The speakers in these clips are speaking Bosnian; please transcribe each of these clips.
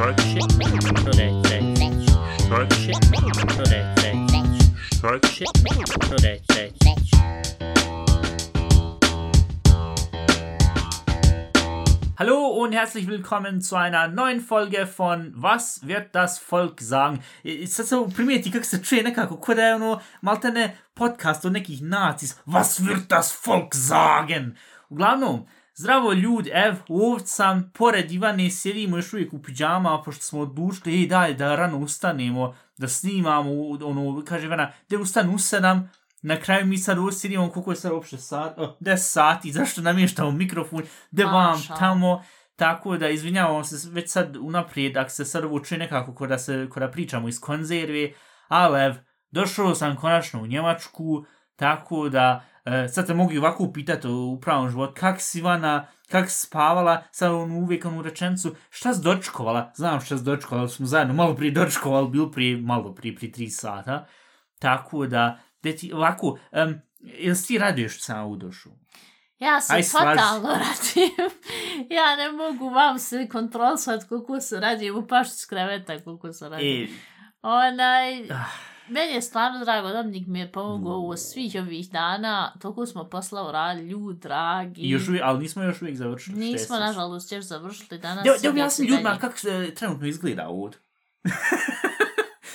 Hallo und herzlich willkommen zu einer neuen Folge von Was wird das Volk sagen? Sad se primijeti kako se čuje nekako, ko da je ono maltene podcast od nekih nacis. Was wird das Volk sagen? Uglavnom, zdravo ljudi, ev, ovdje sam, pored Ivane, sjedimo još uvijek u pijama, pošto smo odlučili, ej daj, da rano ustanemo, da snimamo, ono, kaže Ivana, da ustanu u sedam, Na kraju mi sad usjedimo koliko je sad uopšte sat, oh, 10 sati, zašto namještamo mikrofon, da vam tamo, tako da izvinjavamo se već sad unaprijed, ako se sad čuje nekako ko da, se, ko da pričamo iz konzerve, ali ev, došao sam konačno u Njemačku, tako da, e, sad te mogu i ovako upitati u pravom životu, kak si Ivana, kak si spavala, sad onu uvijek onu rečencu, šta si dočkovala, znam šta si dočkovala, smo zajedno malo prije dočkovali, bil prije, malo prije, prije 3 sata, tako da, da ti, ovako, um, jel si ti raduješ sam u došu? Ja se Aj, fatalno radim. ja ne mogu vam se kontrolisati koliko se radim u pašu s kreveta koliko se radim. E, Onaj, ah, meni je stvarno drago, Dominik mi je pomogao u svih ovih dana, toliko smo poslao rad, ljud, dragi. i još uvijek, ali nismo još uvijek završili. Nismo, sad? nažalost, još završili danas. Da, da objasnim i ljudima kako se trenutno izgleda ovdje.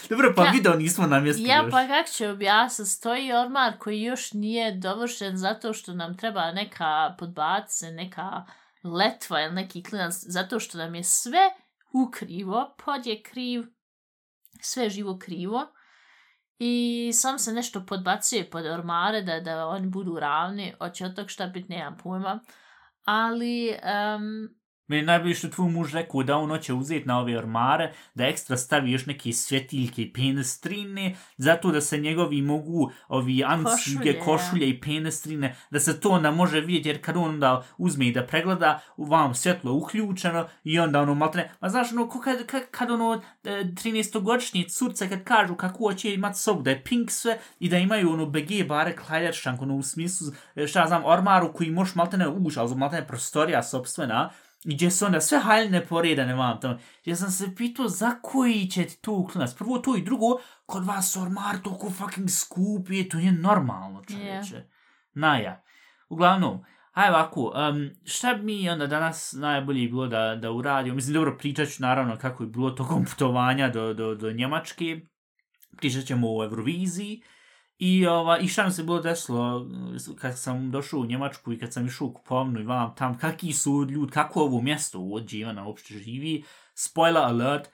Dobro, pa Ja- video nismo namjestili Ja još. pa kako ću objasniti, stoji ormar koji još nije dovršen zato što nam treba neka podbace, neka letva ili neki klinac, zato što nam je sve ukrivo, pod je kriv, sve živo krivo i sam se nešto podbacuje pod ormare da, da oni budu ravni, oće od tog šta bit, nemam pojma. Ali, um, Meni je najbolje što je tvoj muž rekao da on hoće uzeti na ove ormare, da ekstra stavi još neke svjetiljke i penestrine, zato da se njegovi mogu ovi ancuge, Košulje, košulje i penestrine, da se to onda može vidjeti, jer kad on onda uzme i da pregleda, vam svjetlo je uključeno i onda ono maltene, ma znaš ono, ko kad, kad, kad ono e, 13-godišnje curce kad kažu kako hoće imati sobu, da je pink sve i da imaju ono BG bare kladjačank, ono u smislu, e, šta znam, ormaru koji možeš maltene ući, ali maltene prostorija sobstvena, i gdje su onda sve haljne poredane vam tamo. Ja sam se pitao za koji će ti to uklinac. Prvo to i drugo, kod vas ormar toliko fucking skup je, to je normalno čovječe. Naja. Uglavnom, aj ovako, um, šta bi mi onda danas najbolje bilo da, da uradimo? Mislim, dobro, pričat ću naravno kako je bilo tokom putovanja do, do, do Njemačke. Pričat ćemo o Euroviziji. I, ova, I šta mi se bilo desilo uh, kad sam došao u Njemačku i kad sam išao u kupovnu i vam tam, kakvi su ljudi, kako ovo mjesto uopće Ivana uopće živi. Spoiler alert,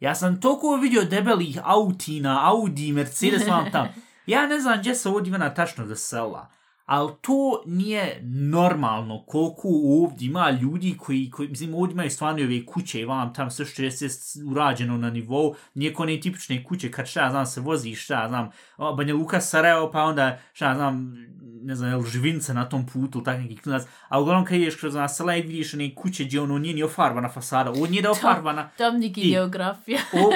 ja sam toliko vidio debelih autina, Audi, Mercedes vam tam. Ja ne znam gdje se ovdje tačno vesela, ali to nije normalno koliko ovdje ima ljudi koji, koji mislim, ovdje imaju stvarno ove kuće i vam tam sve što je urađeno na nivou, nije ne tipične kuće kad šta ja znam se vozi šta ja znam, Banja Luka, Sarajevo, pa onda šta ja znam, ne znam, jel živinca na tom putu, tak neki klinac, a uglavnom kad ideš kroz nas sela i vidiš one kuće gdje ono nije ni ofarbana fasada, ovo nije da ofarbana, Dominik i I- geografija. o,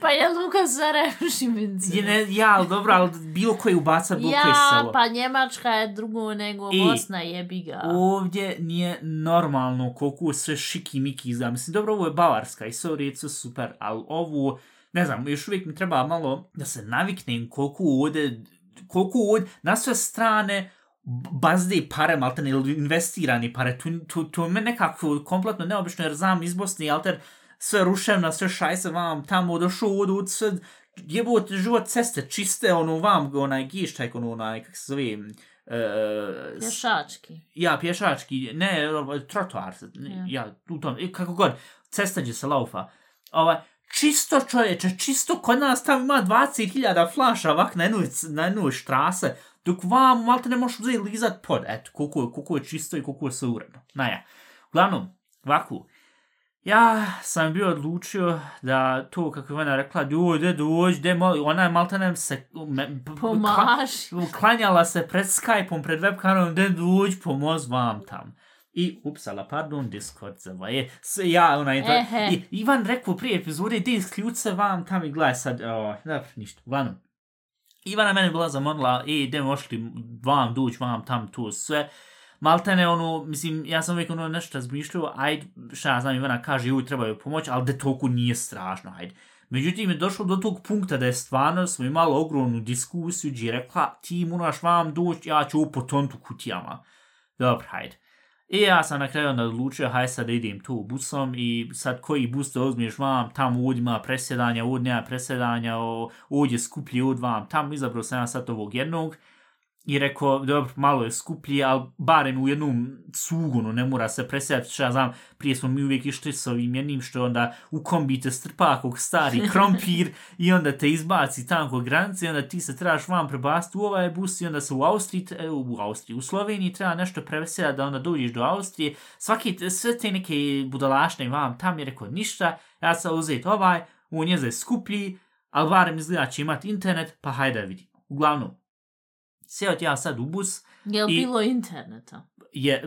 pa je Luka Sarajevo Šibenci. je ne, ja, ali dobro, ali bilo koje ubaca, bilo koje Ja, selo. pa Njemačka je drugo nego I- Bosna jebi ga. Ovdje nije normalno koliko sve šiki miki izgleda. Mislim, dobro, ovo je Bavarska i sve u sve super, ali ovo, ne znam, još uvijek mi treba malo da se naviknem koliko ovdje, koliko ovdje, na sve strane, bazde pare, maltene, ili investirani pare, tu, tu, tu me nekako kompletno neobično, jer znam iz Bosne, alter, sve ruševna, sve šajse vam tamo, došao ovdje, sve, jebote, život ceste, čiste, ono, vam, onaj gištajk, ono, onaj, kak se zove, e, s- Pješački. Ja, pješački, ne, ovaj, trotoar, ja. Ja. u tom, i kako god, cesta gdje se laufa. Ovaj, čisto čovječe, čisto kod nas tamo ima 20.000 flaša ovak na jednoj, c- na jednoj štrase, dok vam malo ne možeš uzeti lizat pod, eto, koliko, je- koliko je čisto i koliko je sve uredno. Naja, uglavnom, ovako, ja sam bio odlučio da to, kako je ona rekla, dođe, dođe, de, moli, ona je malta ne se, me, b- b- Pomaži. klanjala se pred Skype-om, pred webkamerom, da dođi pomoz vam tam. I, upsala, pardon, Discord za je, s- ja, onaj, to, Ehe. i, Ivan rekao prije epizode, da isključ se vam tam i gledaj sad, o, dobro, ništa, uglavnom. Ivana mene bila zamolila, e, da možeš li vam doći vam tam to sve, maltene ono, mislim, ja sam uvijek ono nešto razmišljao, ajde, šta ja znam, Ivana kaže, joj, treba joj pomoć, ali da toliko nije strašno, ajde. Međutim, je došlo do tog punkta da je stvarno, smo imali ogromnu diskusiju, gdje je rekla, ti moraš vam doći, ja ću upotontu kutijama. Dobro, hajde. I ja sam na kraju onda odlučio, haj sad idem tu busom i sad koji bus da uzmiješ vam, tamo ovdje ima presjedanja, ovdje nema presjedanja, ovdje skuplji od vam, tamo izabrao sam ja sad ovog jednog i rekao, dobro, malo je skuplji, ali barem u jednom cugunu ne mora se presjeti, što ja znam, prije smo mi uvijek išli s ovim jednim, što onda u kombi te strpa kog stari krompir i onda te izbaci tamo kod granice i onda ti se trebaš vam prebasti u ovaj bus i onda se u Austriji, e, u Austriji, u Sloveniji treba nešto prevesjeti da onda dođeš do Austrije. Svaki, sve te neke budalašne vam tam je rekao ništa, ja sam uzeti ovaj, on je za skuplji, ali barem izgleda će imati internet, pa hajde vidimo. Uglavnom, sjeo ja sad u bus. Je li bilo interneta? Je,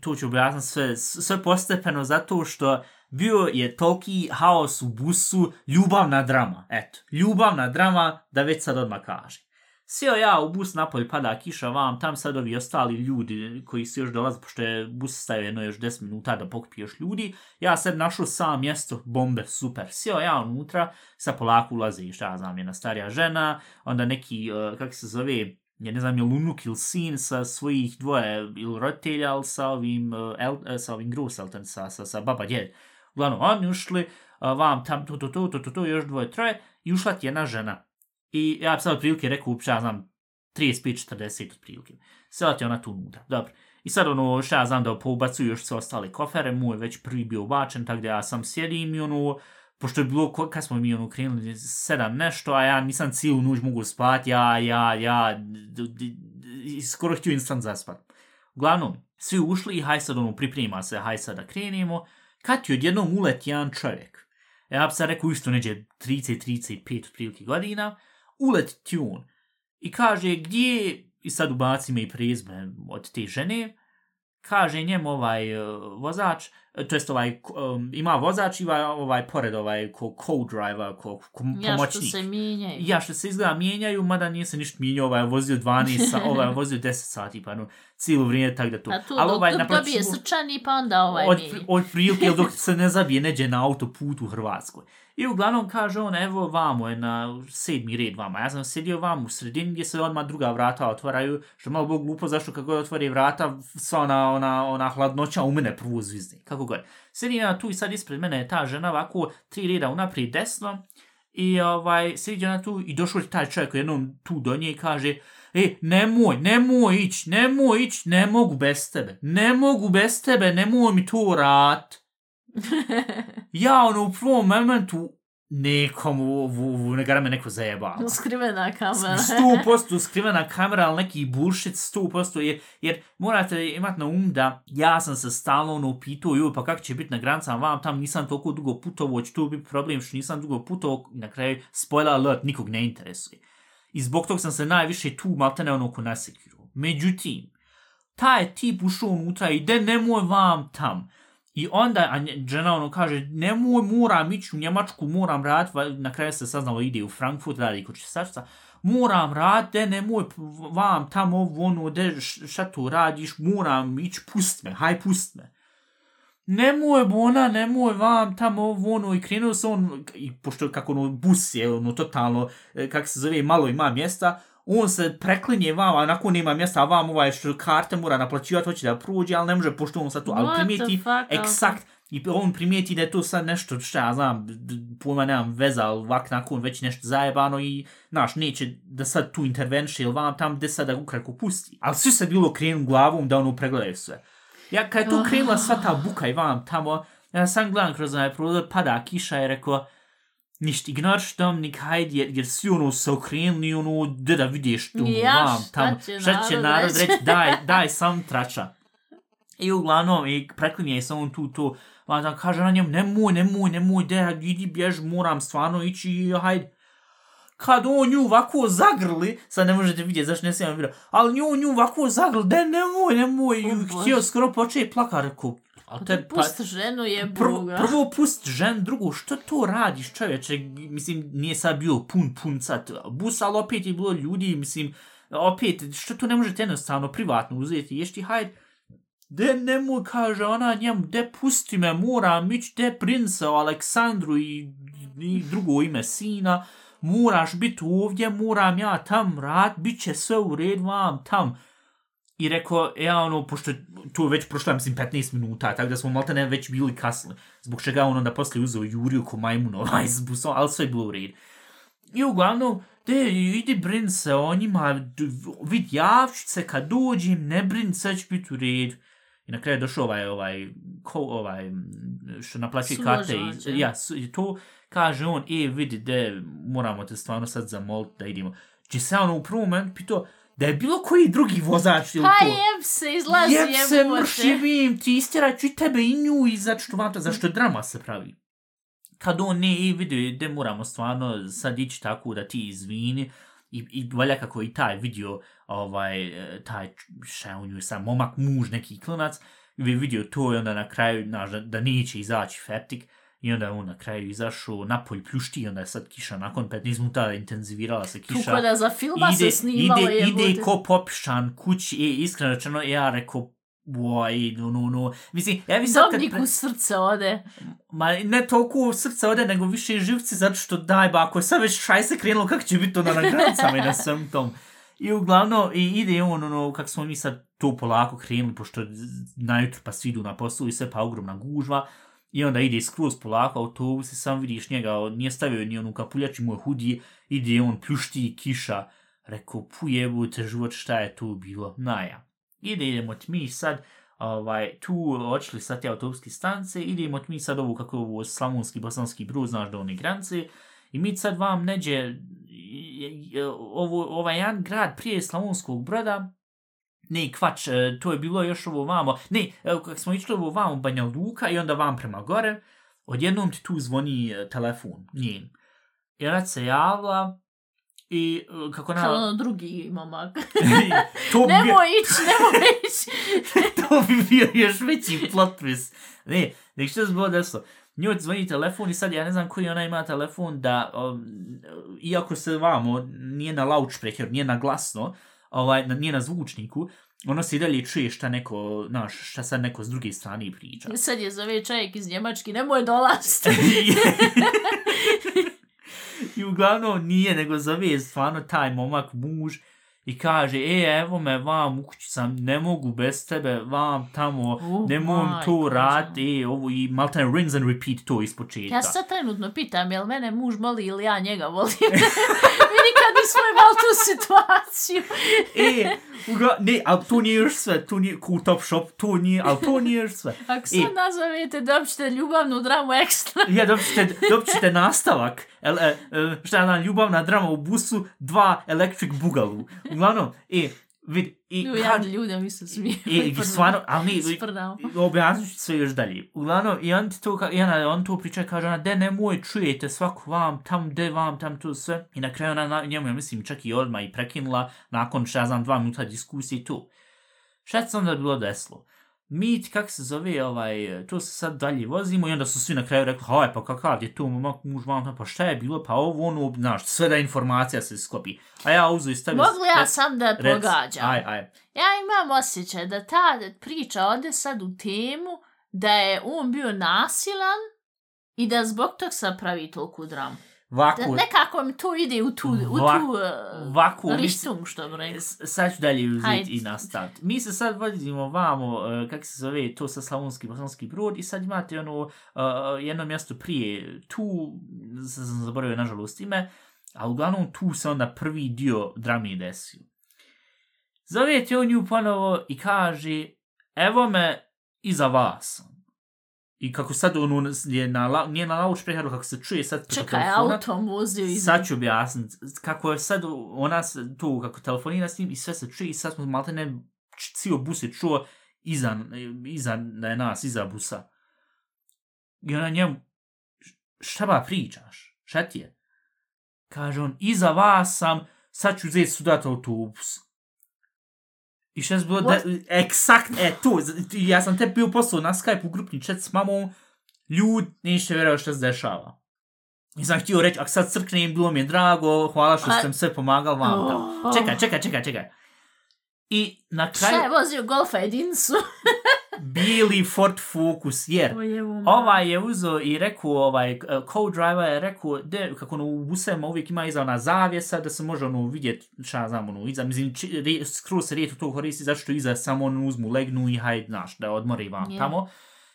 to ću objasniti sve, sve postepeno zato što bio je toliki haos u busu, ljubavna drama. Eto, ljubavna drama da već sad odmah kaže. Sjeo ja u bus, napolje pada kiša vam, tam sad ovi ostali ljudi koji se još dolaze, pošto je bus stavio jedno još 10 minuta da pokupiješ ljudi, ja sad našao sam mjesto, bombe, super. Sjeo ja unutra, sa polako ulazi, šta ja znam, jedna starija žena, onda neki, uh, kako se zove, ja ne znam, je lunuk ili sin sa svojih dvoje ili roditelja, ali sa ovim, uh, el, uh, sa ovim Gruselton, sa, sa, sa baba djed. Uglavnom, oni ušli, uh, vam tam, to, to, to, to, to, to, još dvoje, troje, i ušla ti jedna žena. I ja sam otprilike rekao, ja znam, 35-40 otprilike. Sela ti ona tu nuda, dobro. I sad ono, šta ja znam da poubacuju još sve ostale kofere, moj već prvi bio bačen, tako da ja sam sjedim i ono, pošto je bilo, kad smo mi ono krenuli, sedam nešto, a ja nisam cijelu noć mogu spati, ja, ja, ja, skoro htio instant zaspat. Uglavnom, svi ušli i haj sad ono, priprema se, haj sad da krenemo, kad ti odjednom uleti jedan čovjek, e, ja bi sad rekao isto neđe 30-35 otprilike godina, uleti ti on i kaže gdje, i sad ubaci me i prizme od te žene, kaže njemu ovaj vozač, to jest ovaj, um, ima vozač i ovaj, pored ovaj ko co-driver, ko, ko ja pomoćnik. što se mijenjaju. Ja što se izgleda mijenjaju, mada nije se ništa mijenjao, ovaj vozio 12 sa, ovaj vozio 10 sati, pa no, cijelo vrijeme tak da to. A tu Ali ovaj, dok naplaćivo- dobije srčani, pa onda ovaj od, mijenja. od prilike dok se ne zabije neđe na autoputu u Hrvatskoj. I uglavnom kaže on, evo vamo je na sedmi red vama. Ja sam sjedio vamo u sredini gdje se odmah druga vrata otvaraju, što je malo bilo glupo zašto kako god otvori vrata, sva ona, ona, ona hladnoća u mene prvo zvizne. Kako god. Sjedim ja tu i sad ispred mene je ta žena ovako tri reda unaprijed desno i ovaj, sjedi ona tu i došao je taj čovjek jednom tu do nje i kaže E, nemoj, nemoj ić, nemoj ić, ne mogu bez tebe. Ne mogu bez tebe, nemoj mi to rat. Ja, ono, u prvom momentu, nekom, u, u, u, negara me neko zajebao. Skrivena kamera. Sto posto skrivena kamera, ali neki bullshit, sto posto, jer, jer morate imati na um da ja sam se stalno ono pitao, joj, pa kako će biti na granicama, vam tam nisam toliko dugo putovo, će tu biti problem što nisam dugo putovo, na kraju, spoiler alert, nikog ne interesuje. I zbog tog sam se najviše tu maltene ono ko nasekirao. Međutim, taj tip ušao unutra i de nemoj vam tam. I onda a žena ono kaže, nemoj, moram ići u Njemačku, moram rad, na kraju se saznalo ide u Frankfurt, radi kod čistačica, moram rad, de nemoj vam tamo ovo, ono, de šta tu radiš, moram ići, pust me, haj pust me. Nemoj bona, nemoj vam tamo ovo, ono, i krenuo se on, i pošto kako ono, bus je, ono, totalno, e, kako se zove, malo ima mjesta, on se preklinje vam, a nakon nema mjesta, a vam ovaj što karte mora naplaćivati, hoće da prođe, ali ne može, pošto on sad tu, ali primijeti, eksakt, i on primijeti da je to sad nešto, šta ja znam, pojma nemam veza, ali vak nakon već nešto zajebano i, znaš, neće da sad tu intervenše ili vam tam gde sad da ukratko pusti. Ali svi se bilo krenu glavom da ono pregledaju sve. Ja, kad je tu krenula sva ta buka i vam tamo, ja sam gledam kroz onaj prozor, pada kiša i rekao, ništa, ignoriš Dominik, hajde, jer, jer svi ono se okrenuli ono, gde da vidiš tu, Ja, vam, šta će šta će narod narod reći? daj, daj sam trača. I uglavnom, i preklinje se on tu to, a da kaže na njemu, nemoj, nemoj, nemoj, de, idi bjež, moram stvarno ići, hajde. Kad on nju ovako zagrli, sad ne možete vidjeti zašto ne smijem video, ali nju, nju ovako zagrli, de, nemoj, nemoj, i O, Bože. htio skoro početi plaka, rekao, ali te, pa, Pusti ženu je prvo, prvo pust žen, drugo, što to radiš čovječe, mislim, nije sad bio pun, pun sad bus, ali opet je bilo ljudi, mislim, opet, što to ne možete jednostavno privatno uzeti, ješti, hajde, de nemoj, kaže ona njemu, de pusti me, moram ići, de prince Aleksandru i, i drugo ime sina, moraš biti ovdje, moram ja tam rad, bit će sve u red vam tam. I rekao, ja ono, pošto tu već prošlo, mislim, 15 minuta, tako da smo malte ne već bili kasni, zbog čega on onda poslije uzeo Juriju ko majmun ovaj s busom, ali sve je bilo u red. I uglavnom, de, idi brin se o njima, vid javčice, kad dođem, ne brin, sve će biti u redu. I na kraju je došao ovaj, ovaj, ko, ovaj, što naplaćuje karte. I, ja, su, i to kaže on, e, vidi, de, moramo te stvarno sad zamoliti da idemo. Či se ono u prvom momentu pitao, da je bilo koji drugi vozač ili Pa to. jeb se, izlazi Jeb se jebote. mršivim, ti istjerat ću i tebe i nju i zašto vam to, zašto drama se pravi. Kad on ne i vidi, de moramo stvarno sad ići tako da ti izvini, i, i valja kako i taj vidio, ovaj, e, taj, šta je on ju sam, momak, muž, neki klinac, vi vidio to i onda na kraju, znaš, da, da neće izaći fetik, i onda je on na kraju izašao napolj pljušti i onda je sad kiša nakon 15 minuta intenzivirala se kiša Kako da za filma se snimalo ide, jebote. ide ko popišan kući, e, iskreno rečeno, ja rekao, Boj, no, no, no. Mislim, ja bi sad kad... Dobnik u srce ode. Ma ne toliko srce ode, nego više i živci, zato što daj, ba, ako je sad već šaj se krenulo, kako će biti to na granicama i na svem tom. I uglavnom, i ide on, ono, kako smo mi sad to polako krenuli, pošto najutro pa svi idu na poslu i sve pa ogromna gužva, i onda ide skroz polako autobus i sam vidiš njega, on nije stavio ni onu kapuljaču, mu je hudi, ide on, pljušti kiša, rekao, pujebujte život, šta je tu bilo, naja. Ide, idemo ti mi sad, ovaj, tu očili sad te autobuske stanice, idemo ti mi sad ovu, kako je ovo slavonski, bosanski brud, znaš do one granice, i mi sad vam neđe, ovo, ovaj jedan grad prije slavonskog broda, ne, kvač, e, to je bilo još ovo vamo, ne, evo, kako smo išli ovo vamo Banja Luka i onda vam prema gore, odjednom ti tu zvoni e, telefon, njen. I ona se javila i e, kako Kao na... ono drugi momak. to bi nemoj ići, nemoj ići. to bi bio još veći plot twist. Ne, nek što se bilo desilo. Njoj zvoni telefon i sad ja ne znam koji ona ima telefon da, um, iako se vamo nije na loudspeaker, nije na glasno, ovaj, na- nije na zvučniku, ono se i dalje čuje šta neko, znaš, šta sad neko s druge strane priča. Sad je zove čovjek iz Njemački, nemoj dolaziti. I uglavnom nije, nego zove stvarno taj momak muž i kaže, e, evo me, vam, u kući sam, ne mogu bez tebe, vam tamo, Oh ne mogu to raditi, e, ovo i maltene rings and repeat to iz početka. Ja se sad trenutno pitam, jel mene muž voli ili ja njega volim? Mi nikad nismo imali tu situaciju. e, uga, ne, ali to nije još sve, to nije, cool top shop, to nije, ali to nije još sve. Ako se E. nazovete, dobit ćete ljubavnu dramu ekstra. Ja, dobit ćete, dobit ćete nastavak. El, e, e, šta je ljubavna drama u busu, dva electric bugalu. Uglavnom, e, vid, i, Jo, ja ljudima mi se smiju. E, stvarno, ali Sprdao. objasnit ću sve još dalje. Uglavnom, i on, ti to, i ona, on to priča, kaže ona, de nemoj, čujete svako vam, tam, de vam, tam, to sve. I na kraju ona na, njemu, ja mislim, čak i odmah i prekinula, nakon, šta ja znam, dva minuta diskusije i tu. Šta se onda bilo desilo? Mi, kak se zove, ovaj, to se sad dalje vozimo i onda su svi na kraju rekli, haj, pa kakav je tu momak, muž, vam, pa šta je bilo, pa ovo, ono, znaš, sve da informacija se sklopi. A ja uzu i stavio... Mogu ja rec- sam da rec- pogađam? Aj, aj. Ja imam osjećaj da ta priča ode sad u temu da je on bio nasilan i da zbog tog sad pravi toliku dramu. Da Vaku, nekako mi to ide u tu, u Va- tu vaku, uh, mislim- rištung, što bi rekao. Sad ću dalje uzeti Hajde. i nastaviti. Mi se sad vodimo vamo, uh, kako se zove, to sa Slavonski, Bosanski brod i sad imate ono, uh, jedno mjesto prije, tu, sad sam zaboravio nažalost ime, a uglavnom tu se onda prvi dio drame desio. Zovete on nju ponovo i kaže, evo me iza vas. Sam." I kako sad ono je na, nije na loudspeakeru, kako se čuje sad preko Čekaj, telefona. autom vozio iz... Sad ću objasniti. Kako je sad ona tu, kako telefonira s njim i sve se čuje i sad smo malte ne cijel bus je čuo iza, iza da je nas, iza busa. I ona njemu, "Š- šta ba pričaš? Šta ti je? Kaže on, iza vas sam, sad ću uzeti sudat autobus. I šta je bilo, da, eksakt, e, to, ja sam te bio poslao na Skype u grupni chat s mamom, ljud, nećete vjerovati šta se dešava. I sam htio reći, ako sad crknem, bilo mi je drago, hvala što ste mi sve pomagali vam. Oh. Čekaj, čekaj, čekaj, čekaj. I na Šta kraju... je vozio golfa jedincu? Bili Ford Focus, jer ovaj je uzo i rekao, ovaj, uh, co-driver je rekao, de, kako ono, u busevima uvijek ima iza ona zavjesa, da se može ono vidjet, šta znam, ono, iza, mislim, či, re, skroz se rijetko to koristi, zato što iza samo ono uzmu, legnu i hajde, znaš, da odmori vam Je. tamo.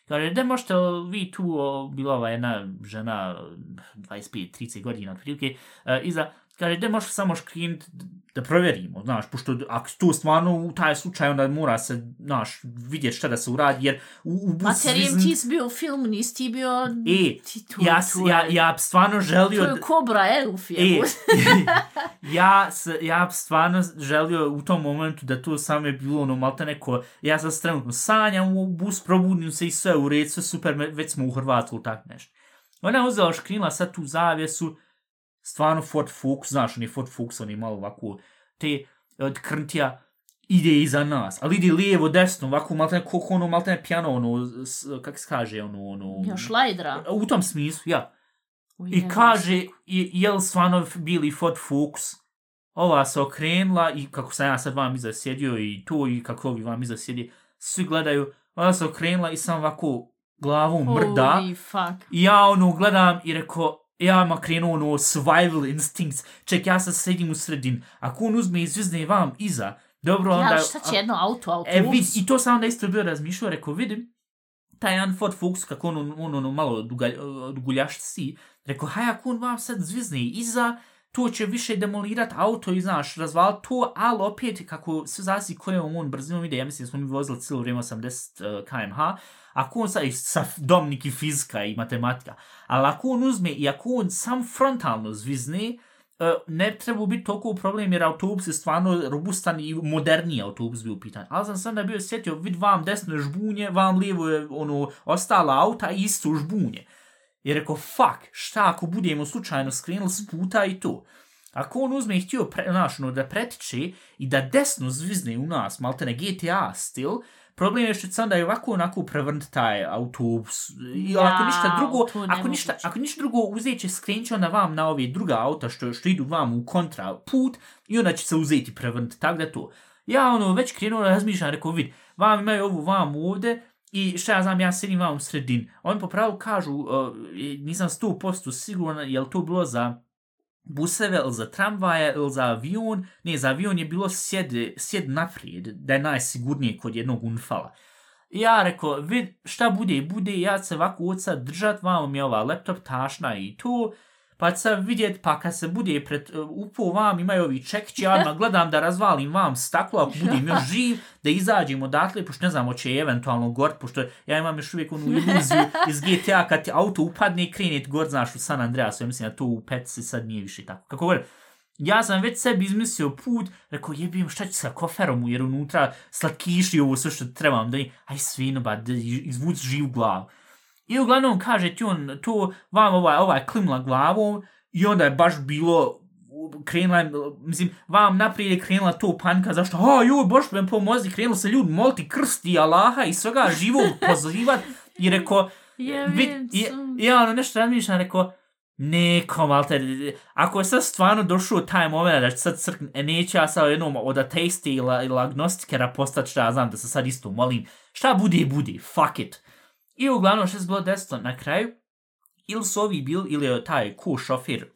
Kaže, da možete vi tu, o, bila ova jedna žena, 25-30 godina, otprilike, uh, iza, kaže, da možete samo škrinit da provjerimo, znaš, pošto ako tu stvarno u taj slučaj, onda mora se, znaš, vidjeti šta da se uradi, jer u, u bus Materijem zvizn- ti bio u filmu, nisi ti bio... E, ti tu, ja, tu ja, ja stvarno želio... To je Kobra E, je. ja, s, ja bi stvarno želio u tom momentu da to samo je bilo ono malte neko, ja sam trenutno sanjam u bus, probudim se i sve u red, sve super, već smo u Hrvatsku ili tak nešto. Ona je uzela škrinila sad tu zavjesu, stvarno Ford Focus, znaš, on je Ford Focus, on je malo ovako, te od krntija, ide iza nas, ali ide lijevo, desno, ovako, malte neko, ono, malte ne pijano, ono, kak se kaže, ono, ono... Još Lajdra. U tom smislu, ja. O I kaže, je, je li stvarno bili Ford Focus? Ova se okrenula i kako sam ja sad vam iza sjedio i to i kako ovi vam iza sjedi, svi gledaju, ona se okrenula i sam ovako glavom mrda. Holy fuck. I ja ono gledam i rekao, ja ma krenuo ono survival instincts. Ček, ja sad sedim u sredin. Ako on uzme i zvizne vam iza, dobro, onda... Ja, šta će jedno auto, autobus? E, vid, i to sam onda isto bio razmišljao, rekao, vidim, taj jedan Ford Focus, kako on, on, on, malo dugalj, duguljaš si, rekao, haj, ako on vam sad zvizne iza, to će više demolirat auto i, znaš, razval to, ali opet, kako sve zasi kojom on brzinom ide, ja mislim da smo mi vozili cijelo vrijeme 80 uh, eh, kmh, ako on sa, sa domnik i fizika i matematika, ali ako on uzme i ako on sam frontalno zvizne, uh, ne treba biti toliko problem jer autobus je stvarno robustan i moderniji autobus bio u pitanju. Ali sam sam da bio sjetio, vid vam desno je žbunje, vam lijevo je ono, ostala auta i isto žbunje. I rekao, fuck, šta ako budemo slučajno skrenuli s puta i to? Ako on uzme i htio pre, znaš, ono, da pretiče i da desno zvizne u nas, maltene GTA stil, problem je što se onda i ovako onako prevrnt taj autobus. I Ja, ako ništa drugo, je ako ništa, ako ništa drugo uzet će skrenut će onda vam na ove druga auta što, što idu vam u kontra put i onda će se uzeti prevrnt, tako da to. Ja ono već krenuo da razmišljam, rekao vid, vam imaju ovu vam ovde, I šta ja znam, ja sedim vam u sredin. Oni po pravu kažu, uh, nisam 100% siguran, je li to bilo za buseve ili za tramvaje ili za avion. Ne, za avion je bilo sjed, sjed naprijed, da je najsigurnije kod jednog unfala. Ja rekao, vid, šta bude, bude, ja se ovako od sad držat, vam je ova laptop tašna i to, pa ću sad vidjet, pa kad se bude pred, e, upo vam, imaju ovi čekići, ja odmah gledam da razvalim vam staklo, ako budem još živ, da izađemo odatle, pošto ne znam, hoće je eventualno gort, pošto ja imam još uvijek onu iluziju iz GTA, kad ti auto upadne i krene gor, gort, znaš, u San Andreasu, ja mislim da to u Petsy sad nije više tako. Kako gore, ja sam već sebi izmislio put, rekao jebim šta ću sa koferom, jer unutra slatkiši ovo sve što trebam, da aj svino, ba, da izvuci živ glavu. I uglavnom kaže ti on to vam ovaj, ovaj klimla glavom i onda je baš bilo krenula, mislim, vam naprijed je krenula to panika, zašto, a joj, boš me pomozi, krenula se ljudi moliti krsti Allaha i svega živog pozivat. I vid, i ja ono nešto razmišljam, rekao, neko, malte, ako je sad stvarno došao taj moment da će sad crkne, e, neće ja sad jednom od ateisti ili, ili agnostikera postati šta ja znam da se sad isto molim, šta bude, bude, fuck it. I uglavnom što se bilo desilo na kraju, ili su ovi bil, ili je taj ku šofir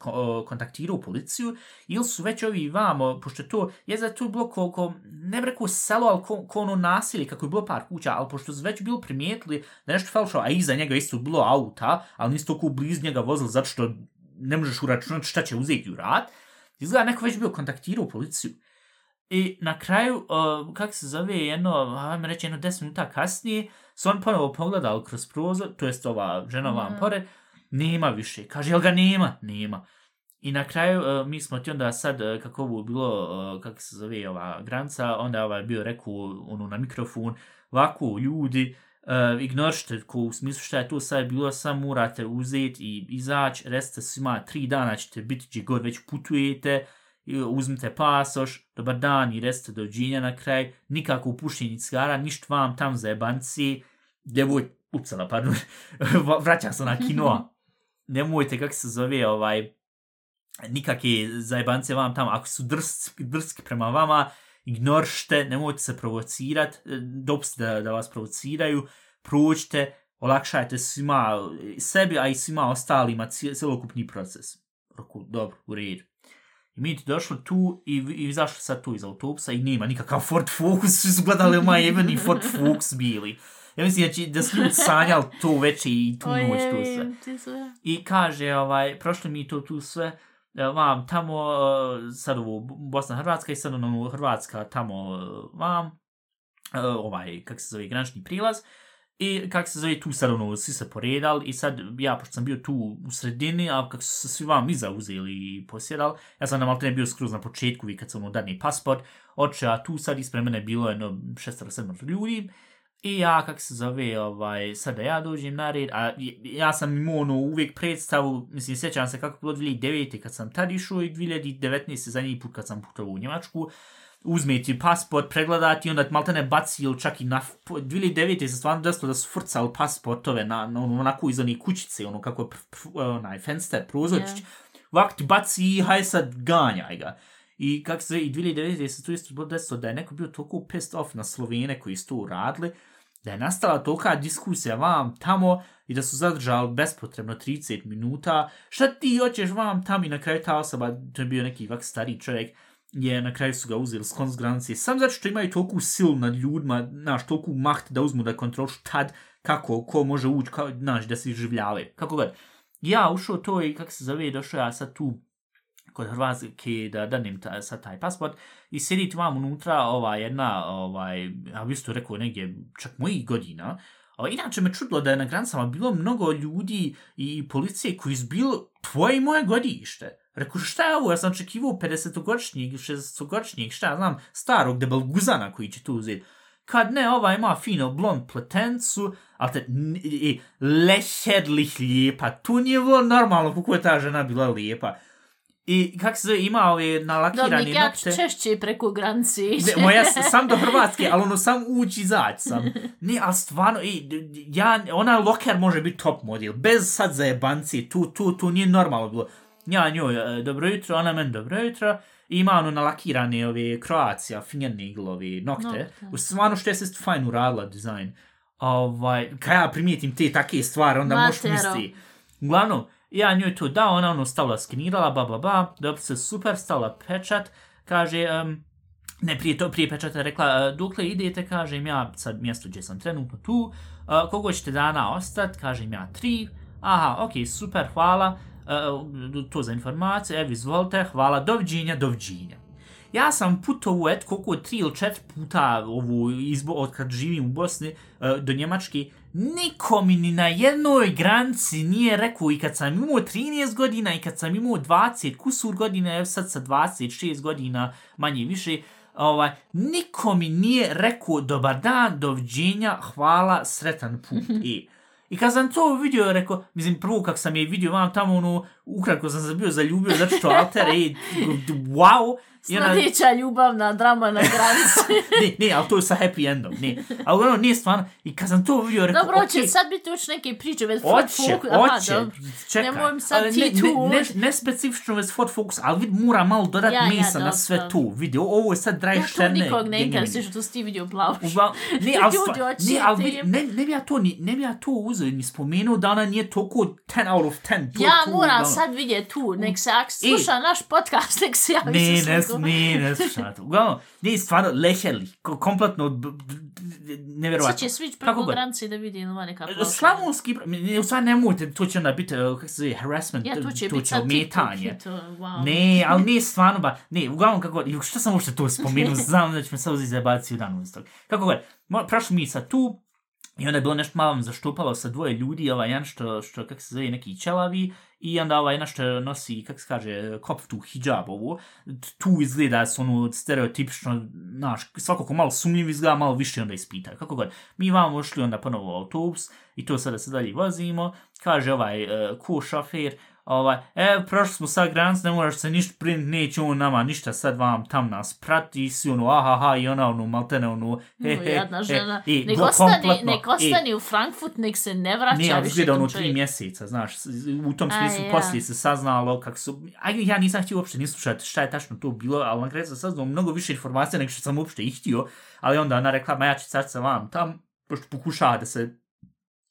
kontaktirao policiju, ili su već ovi vamo, pošto to je za to bilo koliko, ne bi rekao selo, ali ko, ko ono nasilje, kako je bilo par kuća, ali pošto su već bilo primijetili da nešto falšao, a iza njega isto bilo auta, ali nisu toliko bliz njega vozili, zato što ne možeš uračunati šta će uzeti u rad, izgleda neko već bio kontaktirao policiju. I na kraju, uh, kako se zove, jedno, ajme reći, jedno 10 minuta kasnije, su on ponovo pogledali kroz prozor, to jest ova žena vam Mhm. pored, nema više. Kaže, jel ga nema? Nema. I na kraju, uh, mi smo ti onda sad, uh, kako ovo bilo, uh, kako se zove ova granca, onda ovaj bio rekao ono, na mikrofon, ovako, ljudi, uh, ignorište ko u smislu šta je to sad bilo, sam morate uzeti i izaći, recite svima, tri dana ćete biti gdje god već putujete, i uzmite pasoš, dobar dan i recite dođenja na kraj, nikako upuštenje cigara, ništa vam tam za jebanci, devoj, upsala, ono, pardon, vraćam se na kinoa, nemojte, kako se zove, ovaj, nikakve zajebance vam tam, ako su drski, drski prema vama, ignoršte, nemojte se provocirati, e, dopustite da, da vas provociraju, prođite, olakšajte svima, sebi, a i svima ostalima cijelokupni proces. Roku, dobro, u redu. I mi ti došli tu i, i izašli sad tu iz autobusa i nema nikakav Ford Focus, svi su gledali ovaj jebeni Ford Focus bili. Ja mislim da, će, da su ljudi sanjali to već i tu noć tu sve. I kaže, ovaj, prošli mi to tu sve, e, vam tamo, e, sad ovo Bosna Hrvatska i sad ono Hrvatska tamo e, vam, ovaj, kak se zove, granični prilaz, i kak se zove, tu sad ono, svi se poredali i sad ja, pošto sam bio tu u sredini, a kako su se svi vam iza uzeli i posjedali, ja sam na Maltene bio skroz na početku, vi kad sam ono dani pasport, oče, a tu sad ispred mene bilo jedno šestero, sedmero ljudi, I ja, kak se zove, ovaj, sad da ja dođem na red, a ja sam imao ono uvijek predstavu, mislim, sjećam se kako bilo 2009. kad sam tad išao i 2019. zadnji put kad sam putovao u Njemačku, uzmeti pasport, pregledati i onda malte ne baci ili čak i na... 2009. se stvarno desilo da su frcali pasportove na, na ono, onako iz onih kućice, ono kako je pr, pr, onaj fenster, prozorčić. Yeah. Ovako ti baci i haj sad ganjaj ga. I kako se i 2009. se tu isto desilo da je neko bio toliko pissed off na Slovene koji su to uradili, da je nastala tolika diskusija vam tamo i da su zadržali bespotrebno 30 minuta. Šta ti hoćeš vam tamo i na kraju ta osoba, to je bio neki vak stari čovjek, je na kraju su ga uzeli skon s granice. Sam zato što imaju toliko silu nad ljudima, naš, toliko maht da uzmu da kontrolišu tad kako, ko može ući, kao, naš, da se izživljavaju. Kako god. Ja ušao to i kako se zove, došao ja sad tu kod Hrvatske da danim ta, sad taj pasport i sjediti vam unutra ova jedna, ovaj, ja bi isto rekao negdje čak mojih godina, O, inače me čudilo da je na granicama bilo mnogo ljudi i policije koji su bilo tvoje i moje godište. Rekao, šta je ovo? Ja sam očekivao 50-godišnjeg, 60-godišnjeg, šta ja znam, starog debelguzana koji će tu uzeti. Kad ne, ova ima fino blond pletencu, ali te, i, lešedlih lijepa. Tu nije bilo normalno kako je ta žena bila lijepa. I kak se zove, ima ove nalakirane Dobnik, ja nokte. češće preko granice ići. Ne, moja sam, do Hrvatske, ali ono sam ući izaći sam. Ne, ali stvarno, d- ja, ona loker može biti top model, bez sad zajebanci, tu, tu, tu nije normalno bilo. Ja njoj, e, dobro jutro, ona meni dobro jutro, i ima ono nalakirane ove Croatia, fingernail, ove nokte. Nokte. U stvarno što je se fajn uradila dizajn. Ovaj, kad ja primijetim te take stvari, onda možeš misli. Uglavnom, ja njoj to dao, ona ono stavila, skenirala, ba, ba, ba, dobro se super, stavila pečat, kaže, um, ne, prije to, prije pečata rekla, "E, dokle idete, kažem ja, sad mjesto gdje sam trenutno tu, uh, koliko ćete dana ostat, kažem ja, tri, aha, ok, super, hvala, uh, to za informaciju, evo, izvolite, hvala, doviđenja, doviđenja. Ja sam putovao, et, koliko, tri ili četiri puta ovu izbo, od kad živim u Bosni uh, do Njemačke, niko mi ni na jednoj granici nije rekao i kad sam imao 13 godina i kad sam imao 20 kusur godina, evo sad sa 26 godina manje više, ovaj, niko mi nije rekao dobar dan, doviđenja, hvala, sretan put. I, I kad sam to vidio, rekao, mislim, prvo kak sam je vidio vam tamo, ono, ukratko sam se bio zaljubio, zato što alter, ej, wow, i Sljedeća ljubavna drama na granici. ne, ne, ali to je sa happy endom, ne. Ali ono nije stvarno, i kad sam to vidio, rekao, Dobro, okej, će sad biti uč neke priče već Ford Oće, Focus. Oće, dobro. čekaj. Nemoj mi sad Ali ti ne, tu ne, ne, ne specifično već Ford Focus, ali vid mora malo dodat Ja, ja, mesa na dobro. sve tu. Vidi, ovo je sad draj Ja to šterne. nikog ne genjevine. interesuje što si ti vidio plavuš. Uglavnom, ne, ali, ne, ali vidi, ne, ne bi ja to, ni, ne bi ja to uzeo ni spomenuo da ona nije toliko 10 out of 10. To, Ja to, moram. Sad vidjeti tu, nek se ak sluša naš podcast, nek se javi Ne, sa ne, ne, ne, slušaj to. Uglavnom, ne, stvarno, leheli, ko- kompletno, nevjerovatno. Sad će svić preko god. granice da vidi ili neka plavuša. Slavonski, ne, u stvari nemojte, to će onda biti, uh, kako se zove, harassment, Ja, to će to će ometanje. i wow. Ne, ali ne stvarno ba, ne, uglavnom kako, i što sam uopšte to spomenuo, znam da će me sad uzeti zajebati u danu iz toga. Kako god, prošli mi sad tu, i onda je bilo nešto malo zaštupalo sa dvoje ljudi, ovaj jedan što, što kak se zove, neki ćelavi, i onda ovaj jedan što nosi, kak se kaže, koptu hijab ovu, tu izgleda su ono stereotipično, znaš, svako ko malo sumnjiv izgleda, malo više onda ispita, kako god. Mi vam ušli onda ponovo u autobus, i to sada se dalje vozimo, kaže ovaj uh, ko šofer, ovaj, e, prošli smo sad granicu, ne moraš se ništa print, neće on nama ništa, sad vam tam nas prati, si ono, ahaha, i ona ono, maltene ono, he, he, jedna he, žena. i nek ostani, nek ostani u Frankfurt, nek se ne vraća Nije, ali više izgleda tom ono tri mjeseca, znaš, u tom A, smislu ja. poslije se saznalo kako su, a ja nisam htio uopšte ni slušati šta je tačno to bilo, ali na kraju sam saznao mnogo više informacija nego što sam uopšte i htio, ali onda ona rekla, ma ja ću sad sa vam tam, pošto pokušava da se,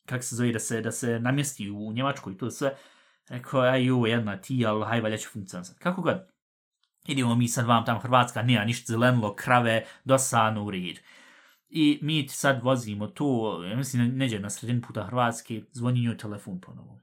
kako se zove, da se, da se namjesti u Njemačkoj i to sve, rekao, aj ju, jedna ti, ali haj, valja će funkcionisati. Kako god, idemo mi sad vam tam Hrvatska, nema ništa zelenilo, krave, dosano u red. I mi sad vozimo to, ja mislim, neđe na sredini puta Hrvatske, zvoni njoj telefon ponovo.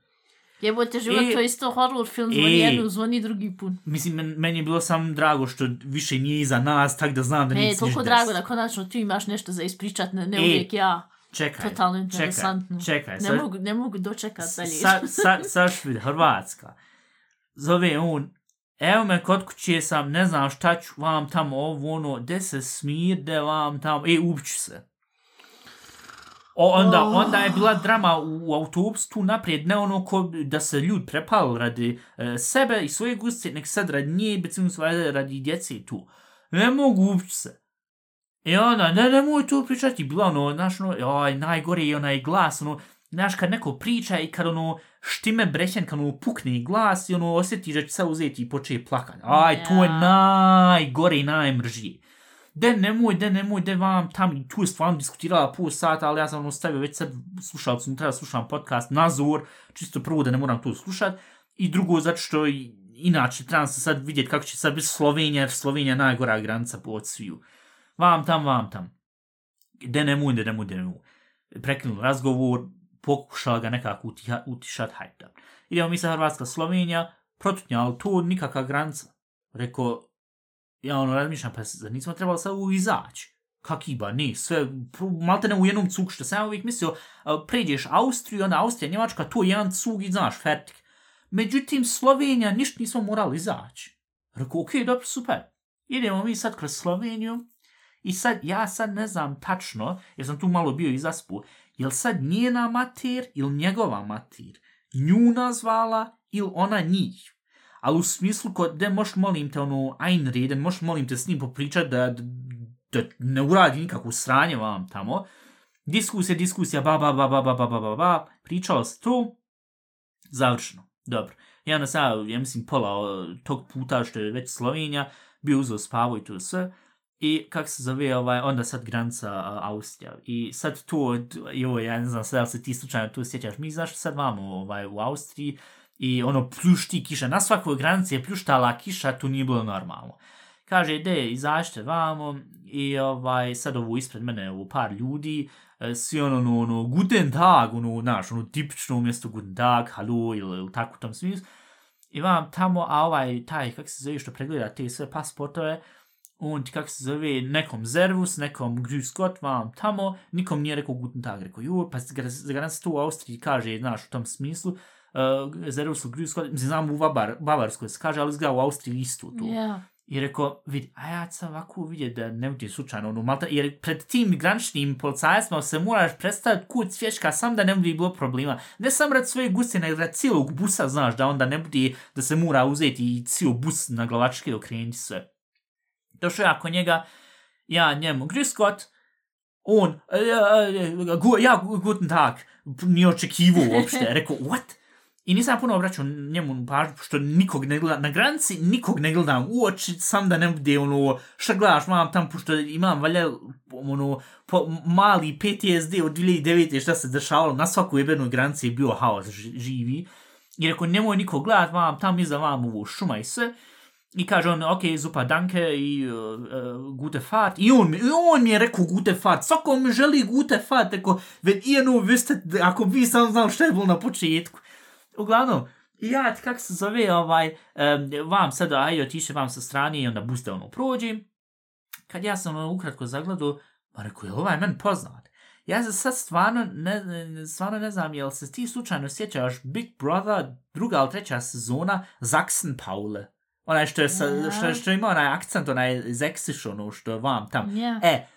Jebote život, to je isto horror film, zvoni I- jednu, zvoni drugi put. Mislim, men, meni je bilo samo drago što više nije iza nas, tak da znam da E, nije toliko drago da konačno ti imaš nešto za ispričat, ne, ne E, uvijek ja. Čekaj, Totalno čekaj, interesantno. čekaj. Ne sad- mogu, ne mogu dočekat dalje. Sad, sad, sad švid, Hrvatska. Zove on, evo me kod kuće sam, ne znam šta ću vam tamo ovo, ono, de se smirde vam tamo, e, ubiću se. O, onda, Oh. onda je bila drama u, u autobusu tu naprijed, ne ono ko da se ljud prepali radi e, sebe i svoje gustice, nek sad radi nje, becim svoje radi djece tu. Ne mogu ubiću se. I onda, ne, nemoj to pričati, bila ono, znaš, ono, oj, najgore je onaj glas, ono, znaš, kad neko priča i kad ono, štime brećen, kad ono pukne glas i ono, osjetiš da će se uzeti i poče plakati. Aj, to je najgore i najmržije. De nemoj, de nemoj, de vam tam, tu je stvarno diskutirala pol sata, ali ja sam ono stavio već sad slušalcu, treba da slušam podcast Nazor, čisto prvo da ne moram to slušat, i drugo zato što inače trebam se sad vidjeti kako će sad biti Slovenija, jer Slovenija je najgora granica po od sviju. Vam tam, vam tam. De mu, de mu, de mu. Prekinuli razgovor, pokušala ga nekako utiha, utišat, hajde. Idemo mi sa Hrvatska, Slovenija, protutnja, ali to nikakva granica. Rekao, ja ono razmišljam, pa zar nismo trebali sad u izaći? Kakiba, ne, sve, malte ne u jednom cugu, što sam ja uvijek mislio, pređeš Austriju, onda Austrija, Njemačka, to je jedan cug i znaš, fertik. Međutim, Slovenija, ništa nismo morali izaći. Rekao, okej, dobro, super. Idemo mi sad kroz Sloveniju i sad, ja sad ne znam tačno, jer sam tu malo bio izaspu, jel sad njena mater ili njegova mater nju nazvala ili ona njih? Ali u smislu, kod de moš molim te, ono, ajn reden, moš molim te s njim popričat da, da, da ne uradi nikakvu sranje vam tamo. Diskusija, diskusija, ba, ba, ba, ba, ba, ba, ba, ba, ba, pričao se tu, završeno, dobro. Ja na sad, ja mislim, pola tog puta što je već Slovenija, bio uzeo spavo i to sve, i kak se zove, ovaj, onda sad granica uh, Austrija. I sad tu, jo, ja ne znam sad, se ti slučajno tu sjećaš, mi znaš sad vamo ovaj, u Austriji, i ono pljušti kiša, na svakoj granici je pljuštala kiša, tu nije bilo normalno. Kaže, ide, izašte vamo, i ovaj, sad ovo ispred mene, ovo par ljudi, e, svi ono, ono, ono, guten tag, ono, naš, ono, tipično umjesto guten tag, halo, ili, ili tako u tom smislu. I vam tamo, a ovaj, taj, kak se zove, što pregleda te sve pasportove, on ti, kak se zove, nekom Zervus, nekom Grüß Gott, vam tamo, nikom nije rekao guten tag, rekao, jo, pa za garant to u Austriji kaže, znaš, u tom smislu, uh, Zervusu Grüß Gott, mislim, znam u Bavar, Bavarskoj se kaže, ali izgleda u Austriji isto to. Ja. I rekao, vidi, a ja sam ovako vidjet da ne budem slučajno, ono, malta, jer pred tim graničnim policajacima se moraš predstaviti kut svječka, sam da ne bude bilo problema. Ne sam rad svoje guste, nego rad cijelog busa, znaš, da onda ne bude, da se mora uzeti i cijel bus na glavačke okrenuti sve. Došao ja kod njega, ja njemu, grüß Gott, on, e, e, e, gu, ja, guten tag, nije očekivo uopšte, rekao, what? I nisam puno obraćao njemu pažnju, što nikog ne gledam, na granici nikog ne gledam u oči, sam da ne bude ono, šta gledaš, mam tam, pošto imam valja, ono, po, mali PTSD od 2009. šta se dešavalo, na svakoj jebenoj granici je bio haos ži- živi. I rekao, nemoj nikog gledat, mam tam iza vam ovo šuma i sve. I kaže on, ok, zupa danke i uh, uh gute fart. I on, mi- i on mi je rekao gute fart. Svako mi želi gute fart. Rekao, ved i ono, vi ste, ako vi sam znam šta je bilo na početku. Uglavnom, ja, ti kak se zove, ovaj, um, vam sad, aj, otiše vam sa strane i onda buste ono prođi. Kad ja sam ono ukratko zagledao, pa rekao, je ovaj men poznat? Ja se sad stvarno ne, ne- stvarno ne znam, jel se ti slučajno sjećaš Big Brother, druga ili treća sezona, Zaxen Paule? Onaj što je, sa, što, što ima onaj akcent, onaj zeksiš, ono što je vam tam. Ja. E,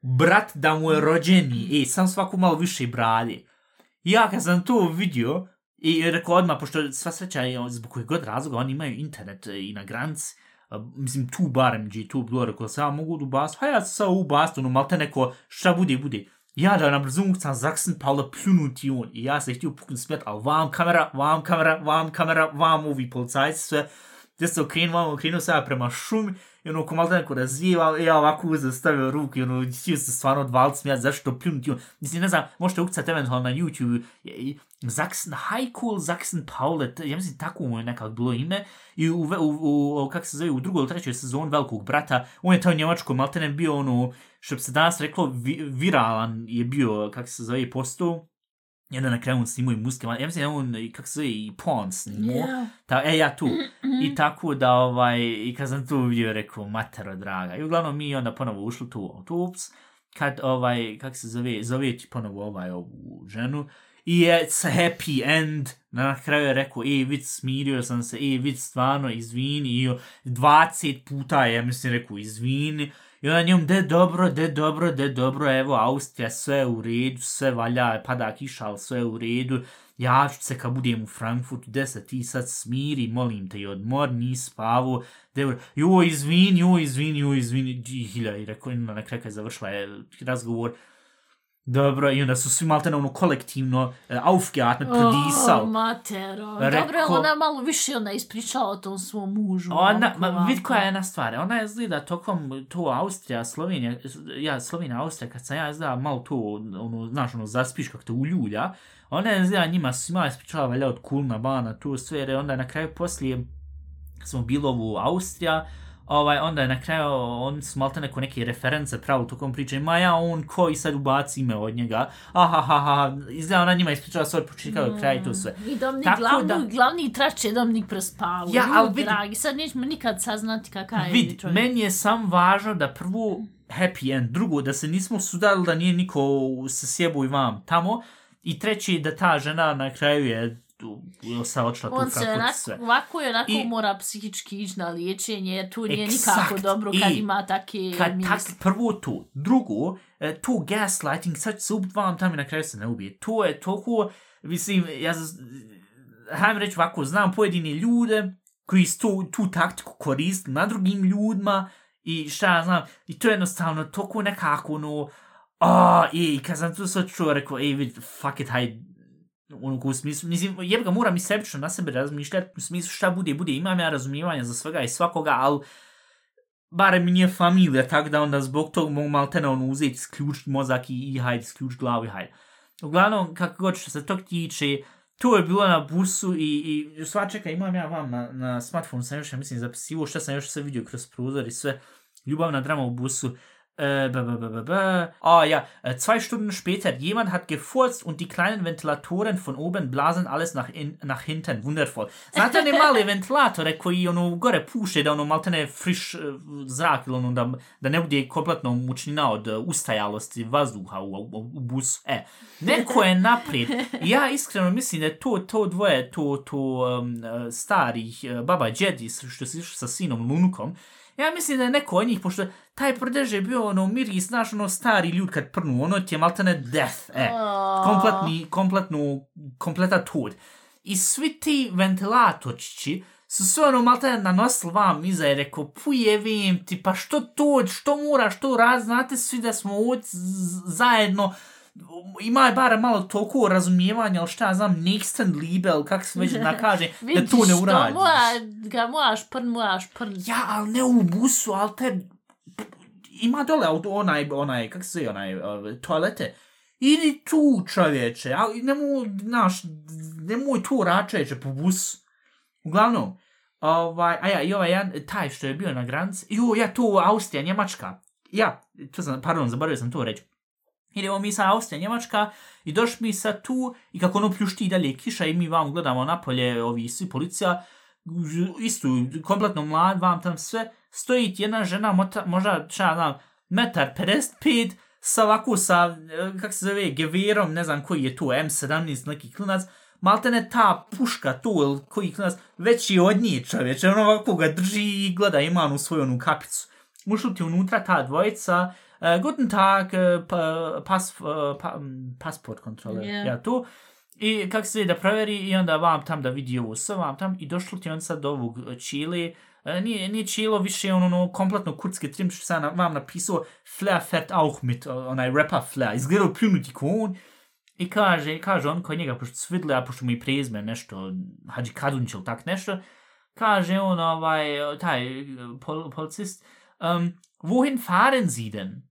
brat da mu je rođeni, e, sam svaku malo više bradi. Ja kad sam to vidio, I rekao odmah, pošto sva sreća je, zbog kojeg god razloga, oni imaju internet i na granici, a, mislim, tu barem, gdje tu bilo, rekao, ja mogu da ubast, ha ja sam sad ubast, ono, malte neko, šta bude, bude. Ja da na brzunku sam zaksen, pa da pljunuti on. I ja sam htio puknut smet, ali vam kamera, vam kamera, vam kamera, vam ovi policajci, sve. Gdje se okrenuo, vam okrenuo se prema šumi, i ono, ko malo neko razvijeva, i ja ovako uzem stavio ruku, i ono, htio se stvarno odvaliti smijat, zašto pljunuti on. Mislim, ne znam, možete ukucati eventualno na YouTube, Zaksen, High Cool Zaksen Paulet, ja mislim, tako mu je nekako bilo ime, i u, u, u, u kako se zove, u drugoj ili trećoj sezoni Velikog brata, on je taj njemačko, maltene bio ono, što bi se danas reklo, vi, viralan je bio, kako se zove, postao, I onda na kraju on snimao i muske, ja mislim da on, kako se i porn snimao. Yeah. Ta, e, ja tu. I tako da, ovaj, i kad sam tu vidio, rekao, matero draga. I uglavnom mi onda ponovo ušli tu u autobus, kad, ovaj, kako se zove, zove ti ponovo ovaj, ovu ženu, i je it's a happy end. Na kraju je rekao, ej, vid, smirio sam se, ej, vid, stvarno, izvini, i 20 puta je, ja mislim, rekao, izvini, I onda njom, de dobro, de dobro, de dobro, evo, Austrija, sve je u redu, sve valja, pada kiša, ali sve je u redu. Ja ću se kad budem u Frankfurtu, de se ti sad smiri, molim te, i odmor, ni spavo, de jo, izvini, jo, izvini, jo, izvini, i hilja, i rekao, na kraju je završila je razgovor, Dobro, i onda su svi malte na ono kolektivno uh, aufgeatmet, prodisao. Oh, matero. Rekao- Dobro, je ona malo više ona ispričala o tom svom mužu. Ona, ma, vid koja je jedna stvar, ona je zgleda tokom to Austrija, Slovenija, ja, Slovenija, Austrija, kad sam ja izgleda malo to, ono, znaš, ono, zaspiš kako te uljulja, ona je zgleda njima svima ispričala valja od Kulna Bana, to sve, jer je onda na kraju poslije smo bilo u Austrija, ovaj, onda je na kraju, on su malte neko neke reference pravo tokom priče, ma ja, on ko i sad ubaci ime od njega, aha, ha, ha, izgleda ona njima ispričala sve od početka do kraja i to sve. I Dominik, Tako glavni, da- glavni trač je Dominik prespavao. Ja, Ljudi ali vidi- Dragi, sad nećemo nikad saznati kakav je Vid, čovjek. meni je sam važno da prvo happy end, drugo da se nismo sudali da nije niko se sjebu i vam tamo i treći da ta žena na kraju je tu- sa odšla tu On se onako, sve. ovako i onako I- mora psihički ići na liječenje, jer tu nije Eksakt. nikako dobro kad I ima take Kad tak, misli. prvo to, drugo, e, to gaslighting, sad se ubit vam tamo i na kraju se ne ubije. To je toliko, mislim, ja hajmo reći ovako, znam pojedine ljude koji su tu, tu taktiku koristili na drugim ljudima i šta ja znam, i to je jednostavno toliko nekako, ono, a, i kad sam tu sad čuo, rekao, ej, fuck it, haj, ono, u smislu, mislim, jeb ga moram i sebično na sebe razmišljati, u smislu šta bude, bude, imam ja razumijevanja za svega i svakoga, ali bare mi nije familija, tako da onda zbog tog mogu malo te na ono uzeti, isključiti mozak i, i hajde, isključiti glavu i hajde. Uglavnom, kako god što se tog tiče, to je bilo na busu i, i sva čeka, imam ja vam na, na smartphone, sam još, ja mislim, zapisivo šta sam još sve vidio kroz prozor i sve, ljubavna drama u busu, Äh. Ah ja, äh, zwei Stunden später, jemand hat gefurzt und die kleinen Ventilatoren von oben blasen alles nach, in, nach hinten. Wundervoll. Znate male ventilatore koji ono gore puše da ono maltene friš uh, zrak ili ono da, da ne bude kompletno mučnina od uh, ustajalosti vazduha u, u, u busu. E, neko je naprijed. Ja iskreno mislim da to, to dvoje, to, to um, uh, starih uh, baba džedi što se sa sinom Lunkom, Ja mislim da je neko od njih, pošto taj prdež je bio ono miris, znaš, ono stari ljud kad prnu, ono ti je maltene death, e, kompletni, kompletnu, kompleta tud. I svi ti ventilatorčići su sve ono maltene nanosili vam iza i rekao, pujevim ti, pa što to, što moraš to rad, znate svi da smo ovdje zajedno, ima je bar malo toliko razumijevanja, ali šta ja znam, nächsten Liebe, ili kako se već nakaže, da Vidiš, to ne uradiš. mora, ga moraš prn, moraš prn. Ja, ali ne u busu, ali te... Ima dole auto, onaj, onaj, kak se zove, onaj, uh, toalete. Idi tu, čovječe, ali nemoj, znaš, nemoj tu račeće po busu. Uglavnom, ovaj, a ja, i ovaj jedan, taj što je bio na granici, jo, ja, tu Austrija, Njemačka. Ja, to sam, pardon, zaboravio sam to reći. Idemo mi sa Austrija, Njemačka i doš mi sa tu i kako ono pljušti i dalje kiša i mi vam gledamo napolje, ovi svi policija, istu, kompletno mlad, vam tam sve, stoji jedna žena, mota, možda, šta ja znam, metar 55, sa ovako, sa, eh, kak se zove, geverom, ne znam koji je tu, M17, neki klinac, maltene ta puška tu, ili koji klinac, već je od nje čoveče, ono ovako ga drži i gleda, ima onu svoju onu kapicu. Ušli ti unutra ta dvojica, uh, guten Tag, uh, pa, pas, uh, pa, pasport kontroler, Yeah. ja tu, I kako se da proveri i onda vam tam da vidi ovo sve vam tam i došlo ti on sad do ovog Čile, e, nije, nije Čilo više ono, ono kompletno kurtske trim što sam na- vam napisao Flair fährt auch mit, onaj rapa Flair, izgledao pljunuti ko on. I kaže, kaže on kod njega, pošto su vidjeli, a pošto mu i prezme nešto, Hadži Kadunć ili tak nešto, kaže on, ovaj, taj pol, policist, um, wohin fahren Sie denn?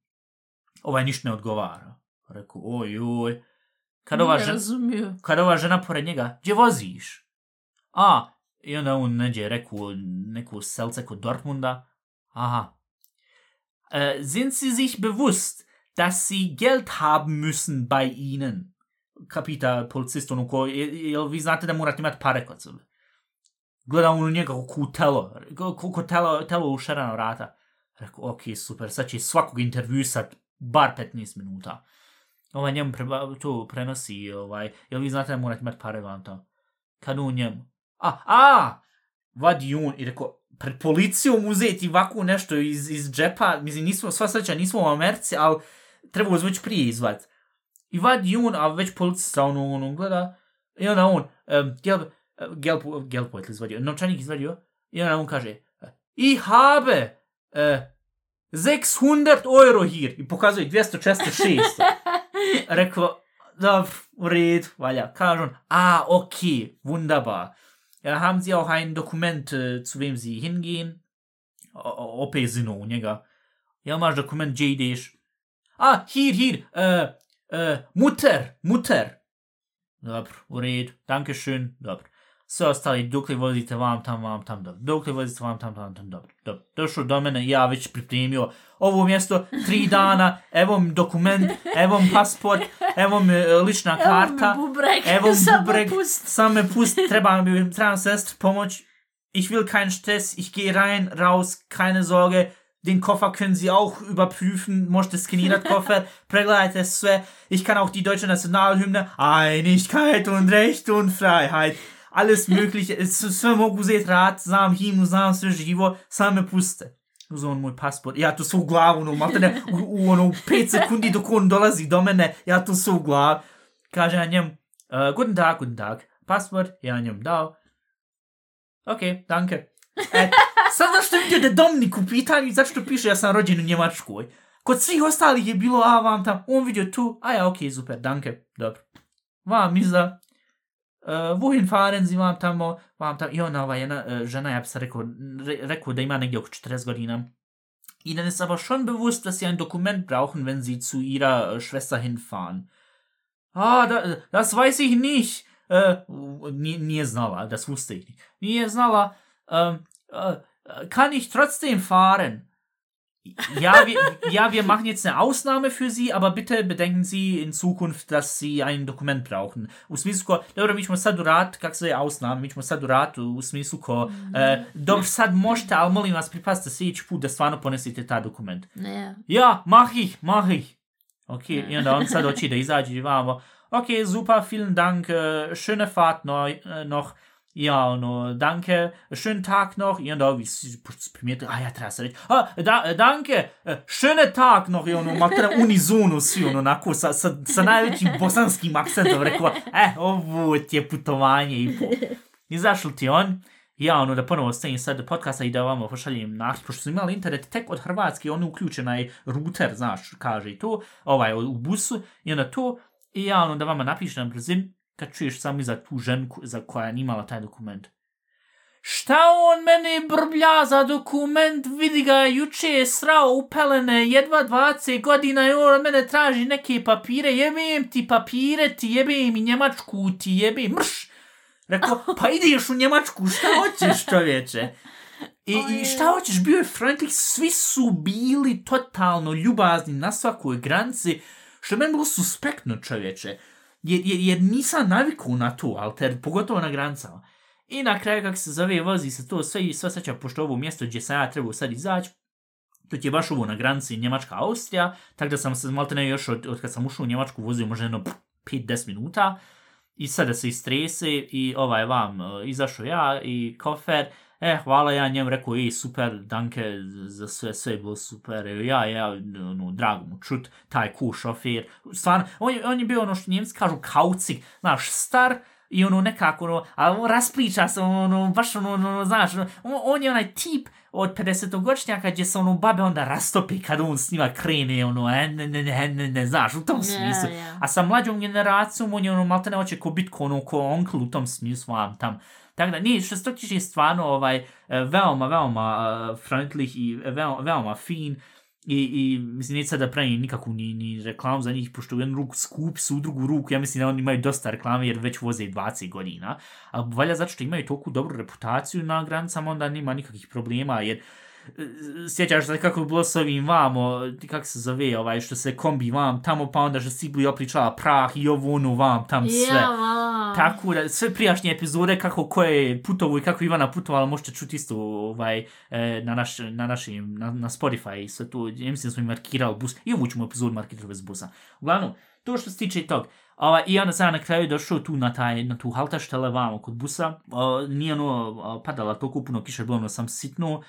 Ovaj ništa ne odgovara. Rekao, oj, oj. Kad ova, Nije žena, razumio. kad ova žena pored njega, gdje voziš? A, i onda on neđe reku neku selce kod Dortmunda. Aha. Äh, sind Sie sich bewusst, dass Sie Geld haben müssen bei Ihnen? Kapita policist ono ko, je- jel vi znate da morate imati pare kod sebe? Gleda on u njega kako telo, kako telo, telo u šerana vrata. Rekao, ok, super, sad će svakog intervjuisat bar 15 minuta. Ovaj njemu preba, to prenosi, ovaj, jel vi znate da morate imati pare vam to? Kad on njemu? A, a, vadi on i rekao, pred policijom uzeti ovako nešto iz, iz džepa, mislim, nismo, sva sreća, nismo u Americi, ali treba već prije izvad. I vadi on, a već policista ono, ono gleda, i onda on, um, gel, gel, gel izvadio, novčanik izvadio, i onda on kaže, i habe, uh, 600 euro hier, i pokazuje 246. Rekao, dobro, u redu, valja. Kaže on, ah, okay, wunderbar. Ja, haben Sie auch ein Dokument, äh, zu wem Sie hingehen? Opet zinu u njega. Jel imaš dokument gdje ideš? A, hier, hier, äh, äh, Mutter, Mutter. Dobro, u redu, danke schön, dobro. Sve ostali, dok li vozite vam tam, vam tam, dobro. Dok li vozite vam tam, vam tam, dobro. dobro. Došao do mene, ja već pripremio ovo mjesto, tri dana, evo mi dokument, evo mi pasport, evo mi e, lična karta. Evo mi bubreg, Evo mi samo bubreg, pust. sam me pust, treba mi, trebam sestri pomoć. Ich will keinen Stress, ich gehe rein, raus, keine Sorge. Den Koffer können Sie auch überprüfen, možete skenirat Koffer, pregledajte sve. Ich kann auch die deutsche Nationalhymne, Einigkeit und Recht und Freiheit. Alles mögliche, es sve mogu uzeti rad, znam himnu, znam sve živo, sam me puste. Uzeo on moj pasport, ja to sve u glavu, no, maltene, u, u, ono, u pet sekundi dok on dolazi do mene, ja to sve u glavu. Kaže ja njemu, uh, guten Tag, guten Tag, pasport, ja njemu dao. Ok, danke. E, sad zašto je vidio da je Dominik u pitanju i zašto piše ja sam rođen u Njemačkoj. Kod svih ostalih je bilo, a vam tam, on vidio tu, a ja, ok, super, danke, dobro. Vam iza, uh, wohin fahren Sie vam tamo, vam tamo, i ona ova jedna uh, žena, ja bi se rekao, re, rekao da ima negdje oko 40 godina. Ihnen ist aber schon bewusst, dass Sie ein Dokument brauchen, wenn Sie zu Ihrer äh, Schwester hinfahren. Ah, da, das weiß ich nicht. Äh, nie, nie das wusste ich nicht. Nie ähm, äh, kann ich trotzdem fahren? Ja wir, ja, wir machen jetzt eine Ausnahme für Sie, aber bitte bedenken Sie in Zukunft, dass Sie ein Dokument brauchen. U smislu ko, dobro, mi ćemo sad urat, kak se je ausnahme, mi ćemo sad urat u smislu ko, mm. e, dobro, sad možete, ali molim vas, pripazite sljedeći put da stvarno ponesite ta dokument. Ne. Ja, mach ich, mach ich. Ok, i onda on sad hoće da izađe i vamo. Ok, super, vielen Dank, äh, schöne Fahrt äh, noch. Ja, ono, danke, schönen Tag noch. I onda ovi primijetili, a ja treba se reći, a, da, danke, e, schöne Tag noch. I ono, makar unizonu svi, ono, onako, sa, sa, sa najvećim bosanskim akcentom rekao, eh, ovo ti je putovanje i po. Izašli ti on, ja ono da ponovo stavim sad podcasta i da vama pošaljem naš, pošto smo imali internet tek od Hrvatske, ono uključena je router, znaš, kaže i to, ovaj, u busu, i onda to, i ja ono da vama napišem na brzin, kad čuješ sam za tu ženku za koja je imala taj dokument. Šta on mene brblja za dokument, vidi ga, juče je srao u pelene, jedva 20 godina i on mene traži neke papire, jebem ti papire, ti jebem i Njemačku, ti jebem, mrš! Rekao, pa ideš u Njemačku, šta hoćeš čovječe? I, I šta hoćeš, bio je friendly, svi su bili totalno ljubazni na svakoj granici, što je meni bilo suspektno čovječe. Jer, jer, jer nisam naviku na to, alter, pogotovo na granicama. I na kraju, kako se zove, vozi se to sve i sve seća, pošto ovo mjesto gdje sam ja trebao sad izaći, to je baš ovo na granici Njemačka-Austrija, tako da sam se malte ne još od, od kad sam ušao u Njemačku vozio možda jedno 5-10 minuta, i sada se istrese i ovaj vam e, izašao ja i kofer, E, hvala ja njemu, rekao, i super, danke za sve, sve je bilo super, evo ja, ja, ono, drago mu čut, taj cool šofir, stvarno, on, je- on je bio ono što njemci kažu kaucik, znaš, star, i ono nekako, ono, a on raspriča se, ono, baš ono, ono, znaš, ono, on, je onaj tip od 50-godišnjaka gdje se ono babe onda rastopi kad on s njima krene, ono, e, ne, ne, ne, ne, ne, znaš, u tom smislu. ja. A sa mlađom generacijom on je ono malte ne hoće ko bit ko ono ko onkl u tom smislu vam tam. Tako da nije što se to tiče stvarno ovaj e, veoma veoma uh, friendly i e, veoma, veoma fin i, i mislim neće da pravim nikakvu ni, ni reklamu za njih pošto u jednu ruku skup su u drugu ruku ja mislim da oni imaju dosta reklame jer već voze 20 godina a valja zato što imaju toliko dobru reputaciju na granicama onda nema nikakvih problema jer uh, sjećaš se kako je bilo s ovim vamo, kako se zove, ovaj, što se kombi vam tamo, pa onda što Sibli opričala prah i ovo ono vam tam sve. Mala. Tako da, sve prijašnje epizode kako ko je putovo i kako Ivana putovala, možete čuti isto ovaj, e, na, naš, na našim, na, na Spotify i sve to, ja mislim da smo i markirali bus, i ovu ćemo epizodu markirati bez busa. Uglavnom, to što se tiče tog, Ova, I onda sam na kraju došao tu na, taj, na tu haltaštele vamo kod busa. O, nije ono padala toliko puno kiše, bilo ono sam sitno.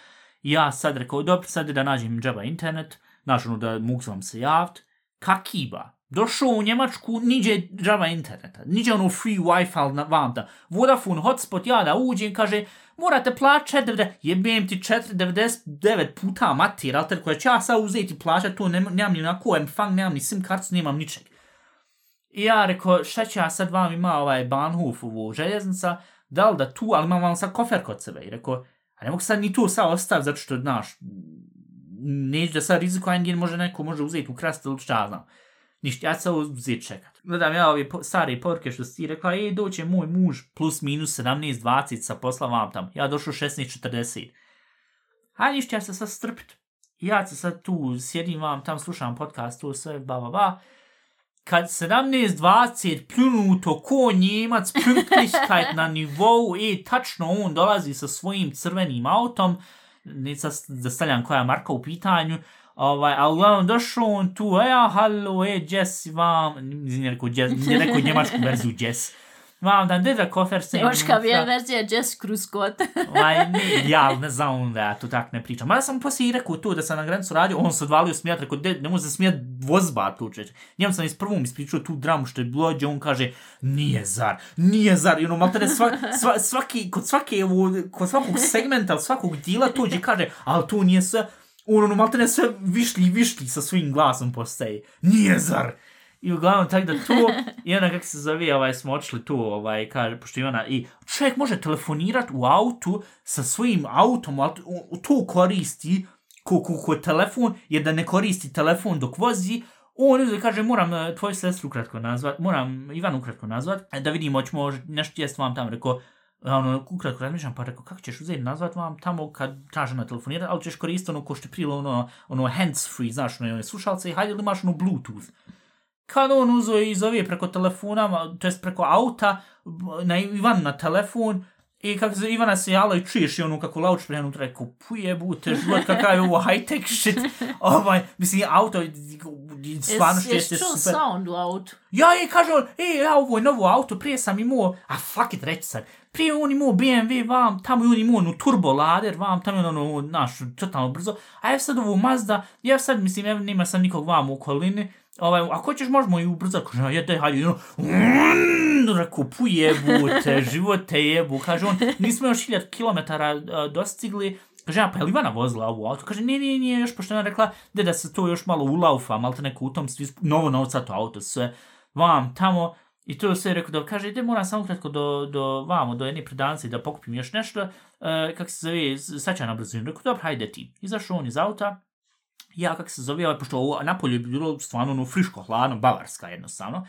Ja sad rekao, dobro, sad da nađem džaba internet, znaš ono da mogu vam se javit. Kakiba. Došao u Njemačku, niđe džaba interneta, niđe ono free wifi na vam da. Vodafone hotspot, ja da uđem, kaže, morate plaćati jebem ti 4,99 puta mater, alter koja će ja sad uzeti i plaćati to, nemam, nemam ni na ko fang, nemam ni sim kartu, nemam ničeg. I ja rekao, šta će ja sad vam ima ovaj Bahnhof, ovo željeznica, da li da tu, ali imam vam sad kofer kod sebe. I rekao, a ne mogu sad ni to sad ostaviti, zato što, znaš, neću da sad rizikujem gdje može neko može uzeti ukrasti ili šta znam. Ništa, ja sad uzeti čekat. Gledam ja ove po, stare porke što si ti rekla, e, doće moj muž plus minus 17.20 sa posla vam tam. Ja došao 16.40. A ništa, ja se sad strpit. Ja se sad tu, sjedim vam tam, slušam podcast, to sve, ba, ba, ba kad 17.20 pljunuto ko njemac pünktlichkeit na nivou i tačno on dolazi sa svojim crvenim autom, ne sad da stavljam koja je marka u pitanju, ovaj, a uglavnom došao on tu, e, ja, halo, e, Jess, vam, nije rekao, Jess, nije rekao njemačku verziju Jess, vam da deda kofer se... Njemačka mi je verzija Jess Kruskot. Ovaj, ne, ja ne znam onda, ja tu tak ne pričam. Mada sam poslije i rekao to da sam na granicu radio, on se odvalio smijat, rekao, de, ne može se smijat vozba tu čeč. Njemu sam isprvom ispričao tu dramu što je bilo, gdje on kaže, nije zar, nije zar, i ono, malo tada sva, sva, svaki, kod svake, kod svakog segmenta, svakog dijela to gdje kaže, ali to nije sve, on, ono, malo tada sve višli i višli sa svojim glasom postaje, nije zar. I uglavnom, tako da tu, i ona kako se zove, ovaj, smo očeli tu, ovaj, kaže, pošto i ona, i čovjek može telefonirat u autu sa svojim autom, ali to- koristi ko, ko, ko telefon, jer da ne koristi telefon dok vozi, on uzme kaže, moram e, tvoju sestru kratko nazvat, moram Ivanu ukratko nazvat, e, da vidim, hoćemo nešto jest vam tamo, rekao, ono, ukratko razmišljam, pa rekao, kako ćeš uzeti nazvat vam tamo kad traže na ono telefonira, ali ćeš koristiti ono ko što je ono, ono hands free, znaš, ono, ono slušalce i hajde li imaš ono bluetooth? Kad on uzo i zove preko telefona, to jest preko auta, na Ivan na telefon, i kako se Ivana se jala i čuješ i ono kako laučpre unutra, rekao, pujebute, život, kakav je ovo high-tech shit, ovaj, mislim, auto, stvarno što Jesi jeste super. sound u autu? Ja i kaže on, e, ja ovo je novo auto, prije sam imao, a fuck it, reći sad, prije on imao BMW vam, tamo je on imao onu turbo lader vam, tamo je ono, naš, totalno brzo, a ja sad ovo Mazda, ja sad, mislim, ja nema sam nikog vam u okolini, ovaj, ako ćeš možemo i ubrzati, kaže, ja daj, hajde, ono, mm, te pujebute, živote jebu, kaže on, nismo još hiljad kilometara dostigli, Kaže, pa je li Ivana vozila ovu auto? Kaže, nije, nije, nije, još, pošto je ona rekla, da da se to još malo ulaufa, malo te neko u tom svi, novo novca to auto, sve, vam, tamo, i to se rekao, da kaže, ide, moram samo kratko do, do vamo, do jedne predanci da pokupim još nešto, e, kako se zove, sad ću na brzinu. Rekao, dobro, hajde ti. Izašao on iz auta, ja, kak se zove, ovaj, pošto ovo napolje je bilo stvarno ono friško, hladno, bavarska jednostavno,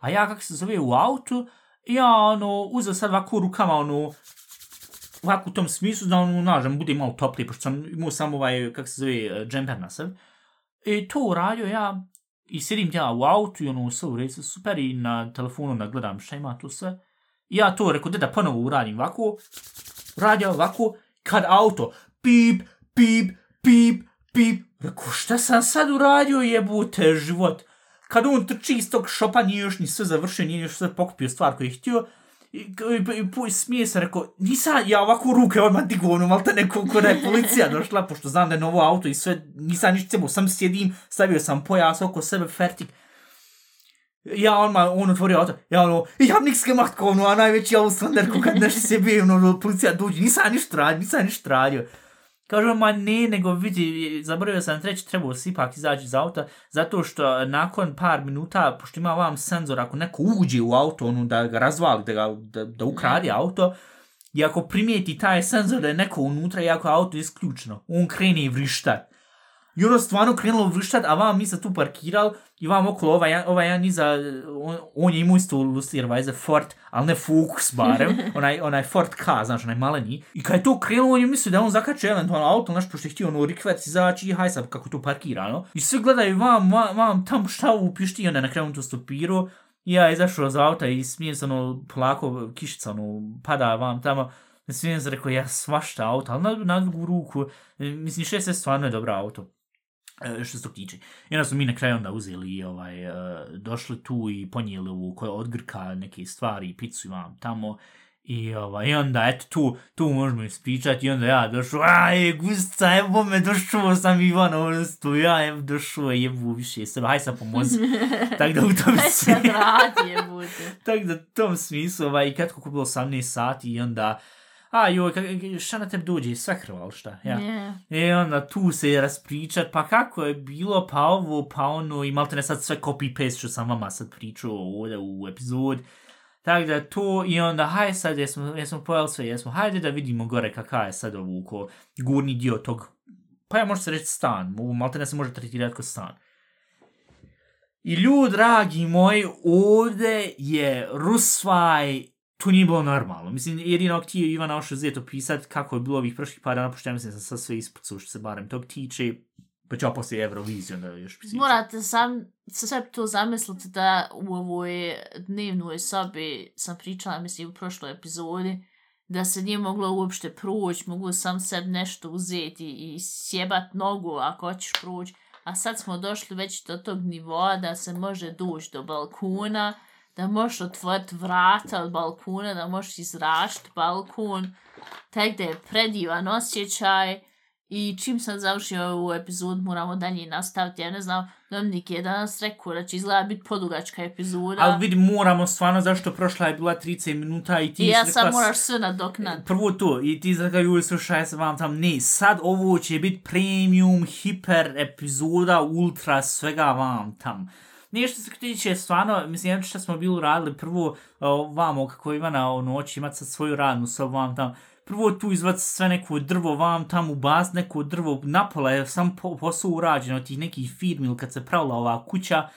a ja, kak se zove, u autu, ja, ono, uzeo sad ovako rukama, ono, ovako u tom smislu da ono, nažem, bude malo toplije, pošto sam imao samo ovaj, kak se zove, eh, džemper na sebi. I to uradio ja, i sedim ja u autu i ono, sve u redu, super, i na telefonu nagledam šta ima tu sve. I ja to rekao, da da ponovo uradim ovako, radio ovako, kad auto, pip, pip, pip, pip, rekao, šta sam sad uradio, jebute, život. Kad on trči iz tog šopa, nije još ni sve završio, nije još sve pokupio stvar koju je htio, I, i, i, i smije se, rekao, nisam ja ovako ruke odmah digu, ono, malo te neko, ko je policija došla, pošto znam da je novo auto i sve, nisam ništa cebo, sam sjedim, stavio sam pojas oko sebe, fertik. Ja onma, on otvorio auto, ja ono, ja nik gemacht, ono, a najveći Auslander, ko kad nešto se bije, ono, policija dođe, nisam ništa radio, nisam ništa radio. Kažu, ma ne, nego vidi, zaboravio sam treći, trebao si ipak izaći iz auta, zato što nakon par minuta, pošto ima vam senzor, ako neko uđe u auto, ono, da ga razvali, da, ga, da, da ukradi auto, i ako primijeti taj senzor da je neko unutra, i ako je auto isključeno, on krene i vrištat. I ono stvarno krenulo vrištat, a vam mi se tu parkirali, i vam okolo, ovaj, ovaj jedan iza, on, on je imao isto Lucierweise Ford, ali ne Focus barem, onaj, onaj Ford K, znaš, onaj maleni. I kad je to krenulo, on je mislio da on zakače eventualno auto, znaš, pošto je htio ono rikvec izaći i haj sad kako to parkira, no? I sve gledaju vam, vam, vam tam šta upišti, i onda na kraju to stopiru. I ja izašao iz auta i smijem se ono, polako, kišica, ono, pada vam tamo. Smijem se rekao, ja svašta auto, ali na, na drugu ruku, mislim, šest je stvarno je dobro auto. E, što se to tiče. I onda smo mi na kraju onda uzeli, ovaj, uh, došli tu i ponijeli u koje odgrka neke stvari, picu imam tamo. I, ovaj, I onda, eto, tu, tu možemo ispričati. I onda ja došao, aj, gustica, evo me, došao sam Ivan, ono sto, ja, evo, došao, jebu više sebe, haj sam pomozi. Tako da u tom smislu... Aj sad radi, jebute. Tako da u tom smislu, ovaj, i kratko kupilo 18 sati i onda, a joj, šta na tebi dođe, sve krval, šta, ja. Yeah. I onda tu se je raspričat, pa kako je bilo, pa ovo, pa ono, i malo te ne sad sve copy-paste što sam vama sad pričao ovdje u epizod. Tako da to, i onda, haj sad, jesmo, jesmo pojeli sve, jesmo, hajde da vidimo gore kakav je sad ovu, ko gurni dio tog, pa ja možda se reći stan, malo te ne se može tretirati kao stan. I ljud, dragi moji, ovdje je Rusvaj to nije bilo normalno. Mislim, jedino ako ti je Ivana Ošo zeto pisat kako je bilo ovih prošlih par dana, pošto ja mislim da sam sve ispucao što se barem tog tiče, pa ću poslije Euroviziju da još pisati. Morate sam, sve to zamisliti da u ovoj dnevnoj sobi sam pričala, mislim, u prošloj epizodi, da se nije moglo uopšte proći, mogu sam sebi nešto uzeti i sjebat nogu ako hoćeš proći. A sad smo došli već do tog nivoa da se može doći do balkona, da možeš otvoriti vrata od balkona, da možeš izrašiti balkon, tak da je predivan osjećaj. I čim sam završio ovu epizod, moramo dalje nastaviti. Ja ne znam, Dominik je danas rekao da će izgleda biti podugačka epizoda. Ali vidi, moramo stvarno, zašto prošla je bila 30 minuta i ti... I ja sam moraš sve nadoknat. Prvo to, i ti zraka, joj, slušaj se vam tam, ne, sad ovo će biti premium, hiper epizoda, ultra, svega vam tam nešto se tiče stvarno, mislim, jedno što smo bili radili prvo uh, vamo kako ima na noć imat sad svoju radnu sobu vam tam, prvo tu izvac sve neko drvo vam tam u baz, neko drvo napola je sam po, posao urađeno tih nekih firmi ili kad se pravila ova kuća,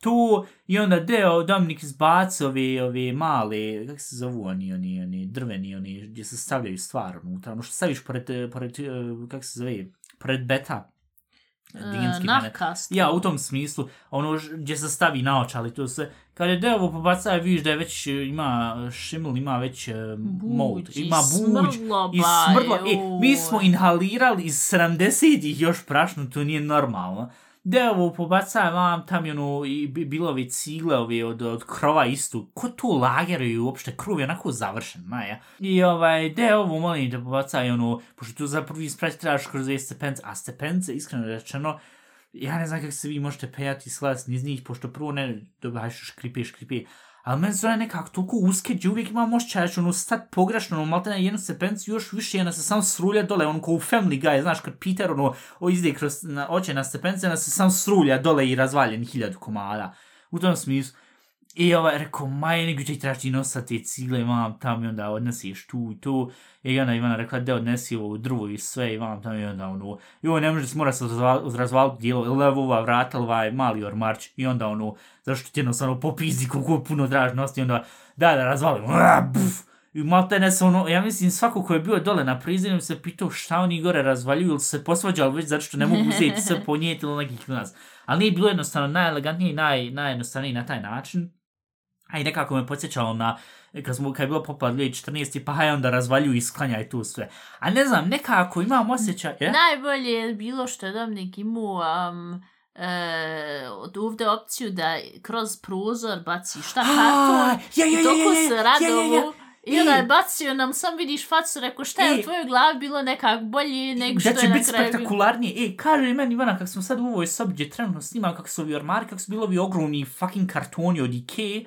tu i onda deo Dominik izbaci ove, ove male, kako se zovu oni, oni, oni drveni, oni gdje se stavljaju stvar unutra, ono što staviš pored, pored, e, kako se zove, pored beta, Uh, nahkast. Ja, u tom smislu, ono gdje se stavi naočali, to se, kad je devo pobaca, vidiš da je već e, ima šiml, ima već uh, mold, ima buđ i smrdlo. E, mi smo inhalirali iz 70-ih još prašno, to nije normalno devo pobaca vam tam je ono i bilo ove cigle ove od, od krova istu. Ko tu lageraju uopšte? Krov je onako završen, maja. I ovaj, devo molim da pobaca i ono, pošto tu za prvi sprać trebaš kroz ove stepence, a stepence, iskreno rečeno, ja ne znam kako se vi možete pejati slas niz njih, pošto prvo ne dobaješ škripe, škripe, Ali meni zove nekako toliko uske, gdje uvijek imam mošća, ću ono stat pogrešno, ono malte na jednu sepencu još više ona se sam srulja dole, ono ko u Family Guy, znaš, kad Peter ono o izde kroz na, oče na stepence, ona se sam srulja dole i razvaljen hiljadu komada. U tom smislu. I ovaj, rekao, maj, nego će trebaš ti nosati te cigle, mam, tamo i onda odnesiš tu i tu. I onda Ivana rekla, da odnesi ovo drvo i sve, i mam, tamo i onda ono, i ovo ne može se mora se razvaliti dijelo, ili evo ova vrata, ovaj mali ormarč, i onda ono, zašto ti jednostavno popizdi koliko puno draž nosti, onda, da, da, razvalim, buf, I malte ne se ono, ja mislim, svako ko je bio dole na prizinu se pitao šta oni gore razvaljuju ili se posvađali već zato što ne mogu uzeti sve ponijeti ili nekih nas. Ali nije bilo jednostavno najelegantnije i naj, najjednostavnije na taj način. A i nekako me podsjećalo na, kad, smo, kad je bilo popad 2014. pa haj onda razvalju i sklanjaj tu sve. A ne znam, nekako imam osjećaj... Je? Najbolje je bilo što je Dominik imao um, e, od ovdje opciju da kroz prozor baci šta karton. ja, ja, se ja, radovu. ja, ja. I onda je bacio nam, sam vidiš facu, rekao šta je Ej. u tvojoj glavi bilo nekak bolje nego što da će je na biti kraju bilo. spektakularnije. E, kaže meni Ivana, kako smo sad u ovoj sobi gdje trenutno snimam, kako su ovi ormari, kako su bili ovi ogromni fucking kartoni od Ikea.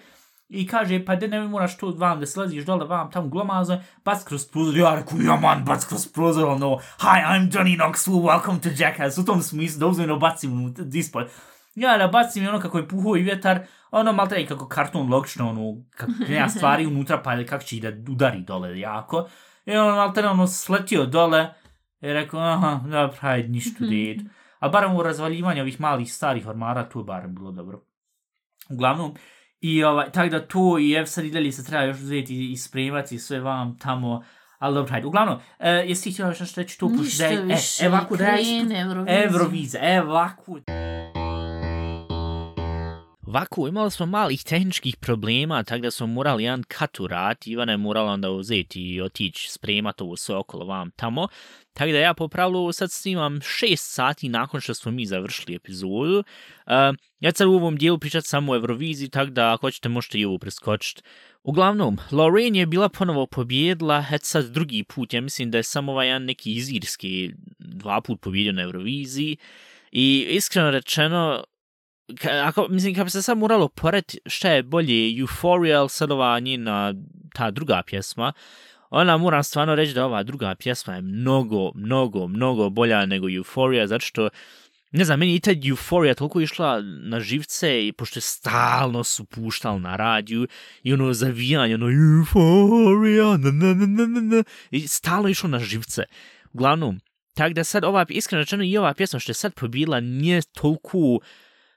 I kaže, pa de ne moraš to vam da slaziš dole, vam tamo glomazo, bac kroz prozor, ja rekao, ja man, bac kroz prozor, ono, hi, I'm Johnny Knoxville, welcome to Jackass, u tom smislu, da uzmem, bacim unutra, dispod. Ja da bacim ono kako je puhao i vjetar, ono malo i kako karton logično, ono, kako nema stvari unutra, pa kako će i da udari dole jako. I ono malo ono sletio dole, i rekao, aha, dobro, hajde, ništa, ded. Ali barem u razvaljivanju ovih malih starih ormara, to je barem bilo dobro. Uglavnom, i ovaj, tako da to i ev sad i se treba još uzeti i spremati sve vam tamo, ali dobro, hajde. Uglavnom, uh, jesi ti htjela još nešto reći tu? Ništa da je- više, e, evo ovako da krene. Eurovizija, evo ovako. Ovako, imali smo malih tehničkih problema, tako da smo morali jedan kat urati, Ivana je morala onda uzeti i otići spremat ovo sve okolo vam tamo. Tako da ja po pravilu sad snimam 6 sati nakon što smo mi završili epizodu. Uh, ja sad u ovom dijelu pričat samo o Euroviziji, tako da ako hoćete možete i ovo preskočiti. Uglavnom, Lorraine je bila ponovo pobjedila, et sad drugi put, ja mislim da je samo ovaj jedan neki iz Irske dva put pobjedio na Euroviziji. I iskreno rečeno, ako, mislim, kad bi se sad moralo pored šta je bolje, Euphoria ili sad ova njena, ta druga pjesma, ona moram stvarno reći da ova druga pjesma je mnogo, mnogo, mnogo bolja nego Euphoria, zato što, ne znam, meni i ta euforija toliko išla na živce, i pošto je stalno su puštali na radiju, i ono zavijanje, ono euforija, na, na, na, na, na, na, i stalno išlo na živce. Uglavnom, tak da sad ova, iskreno rečeno, i ova pjesma što je sad pobila nije toliko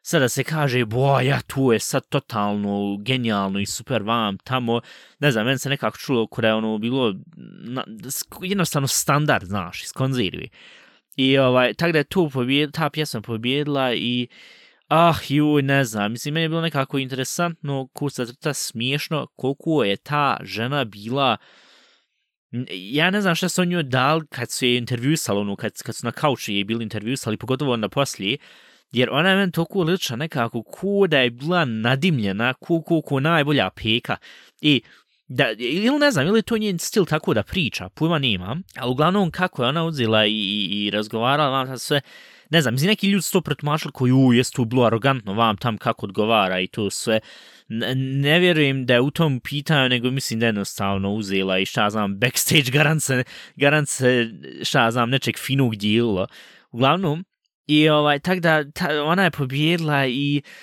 sada se kaže, boja, tu je sad totalno genijalno i super vam tamo, ne znam, meni se nekako čulo kada je ono bilo na, jednostavno standard, znaš, iz konzervi. I ovaj, tako da je tu pobjed, ta pjesma pobjedila i ah, ju, ne znam, mislim, meni je bilo nekako interesantno, kuca trta smiješno, koliko je ta žena bila ja ne znam šta su on njoj dal kad su je intervjusali, ono, kad, kad su na kauču je bili intervjusali, pogotovo onda poslije, jer ona je meni toliko lična nekako ko da je bila nadimljena, ko, ko, ko najbolja peka. I da, ili ne znam, ili to njen stil tako da priča, pojma nemam, ali uglavnom kako je ona uzela i, i, i razgovarala vam sve, ne znam, mislim, neki ljudi su to pretumačili koji, u, jes tu bilo arogantno vam tam kako odgovara i to sve, ne, ne vjerujem da je u tom pitanju, nego mislim da je jednostavno uzela i šta znam, backstage garance, garance šta znam, nečeg finog dijela. Uglavnom, i ovaj, tak da ta, ona je pobjedila i uh,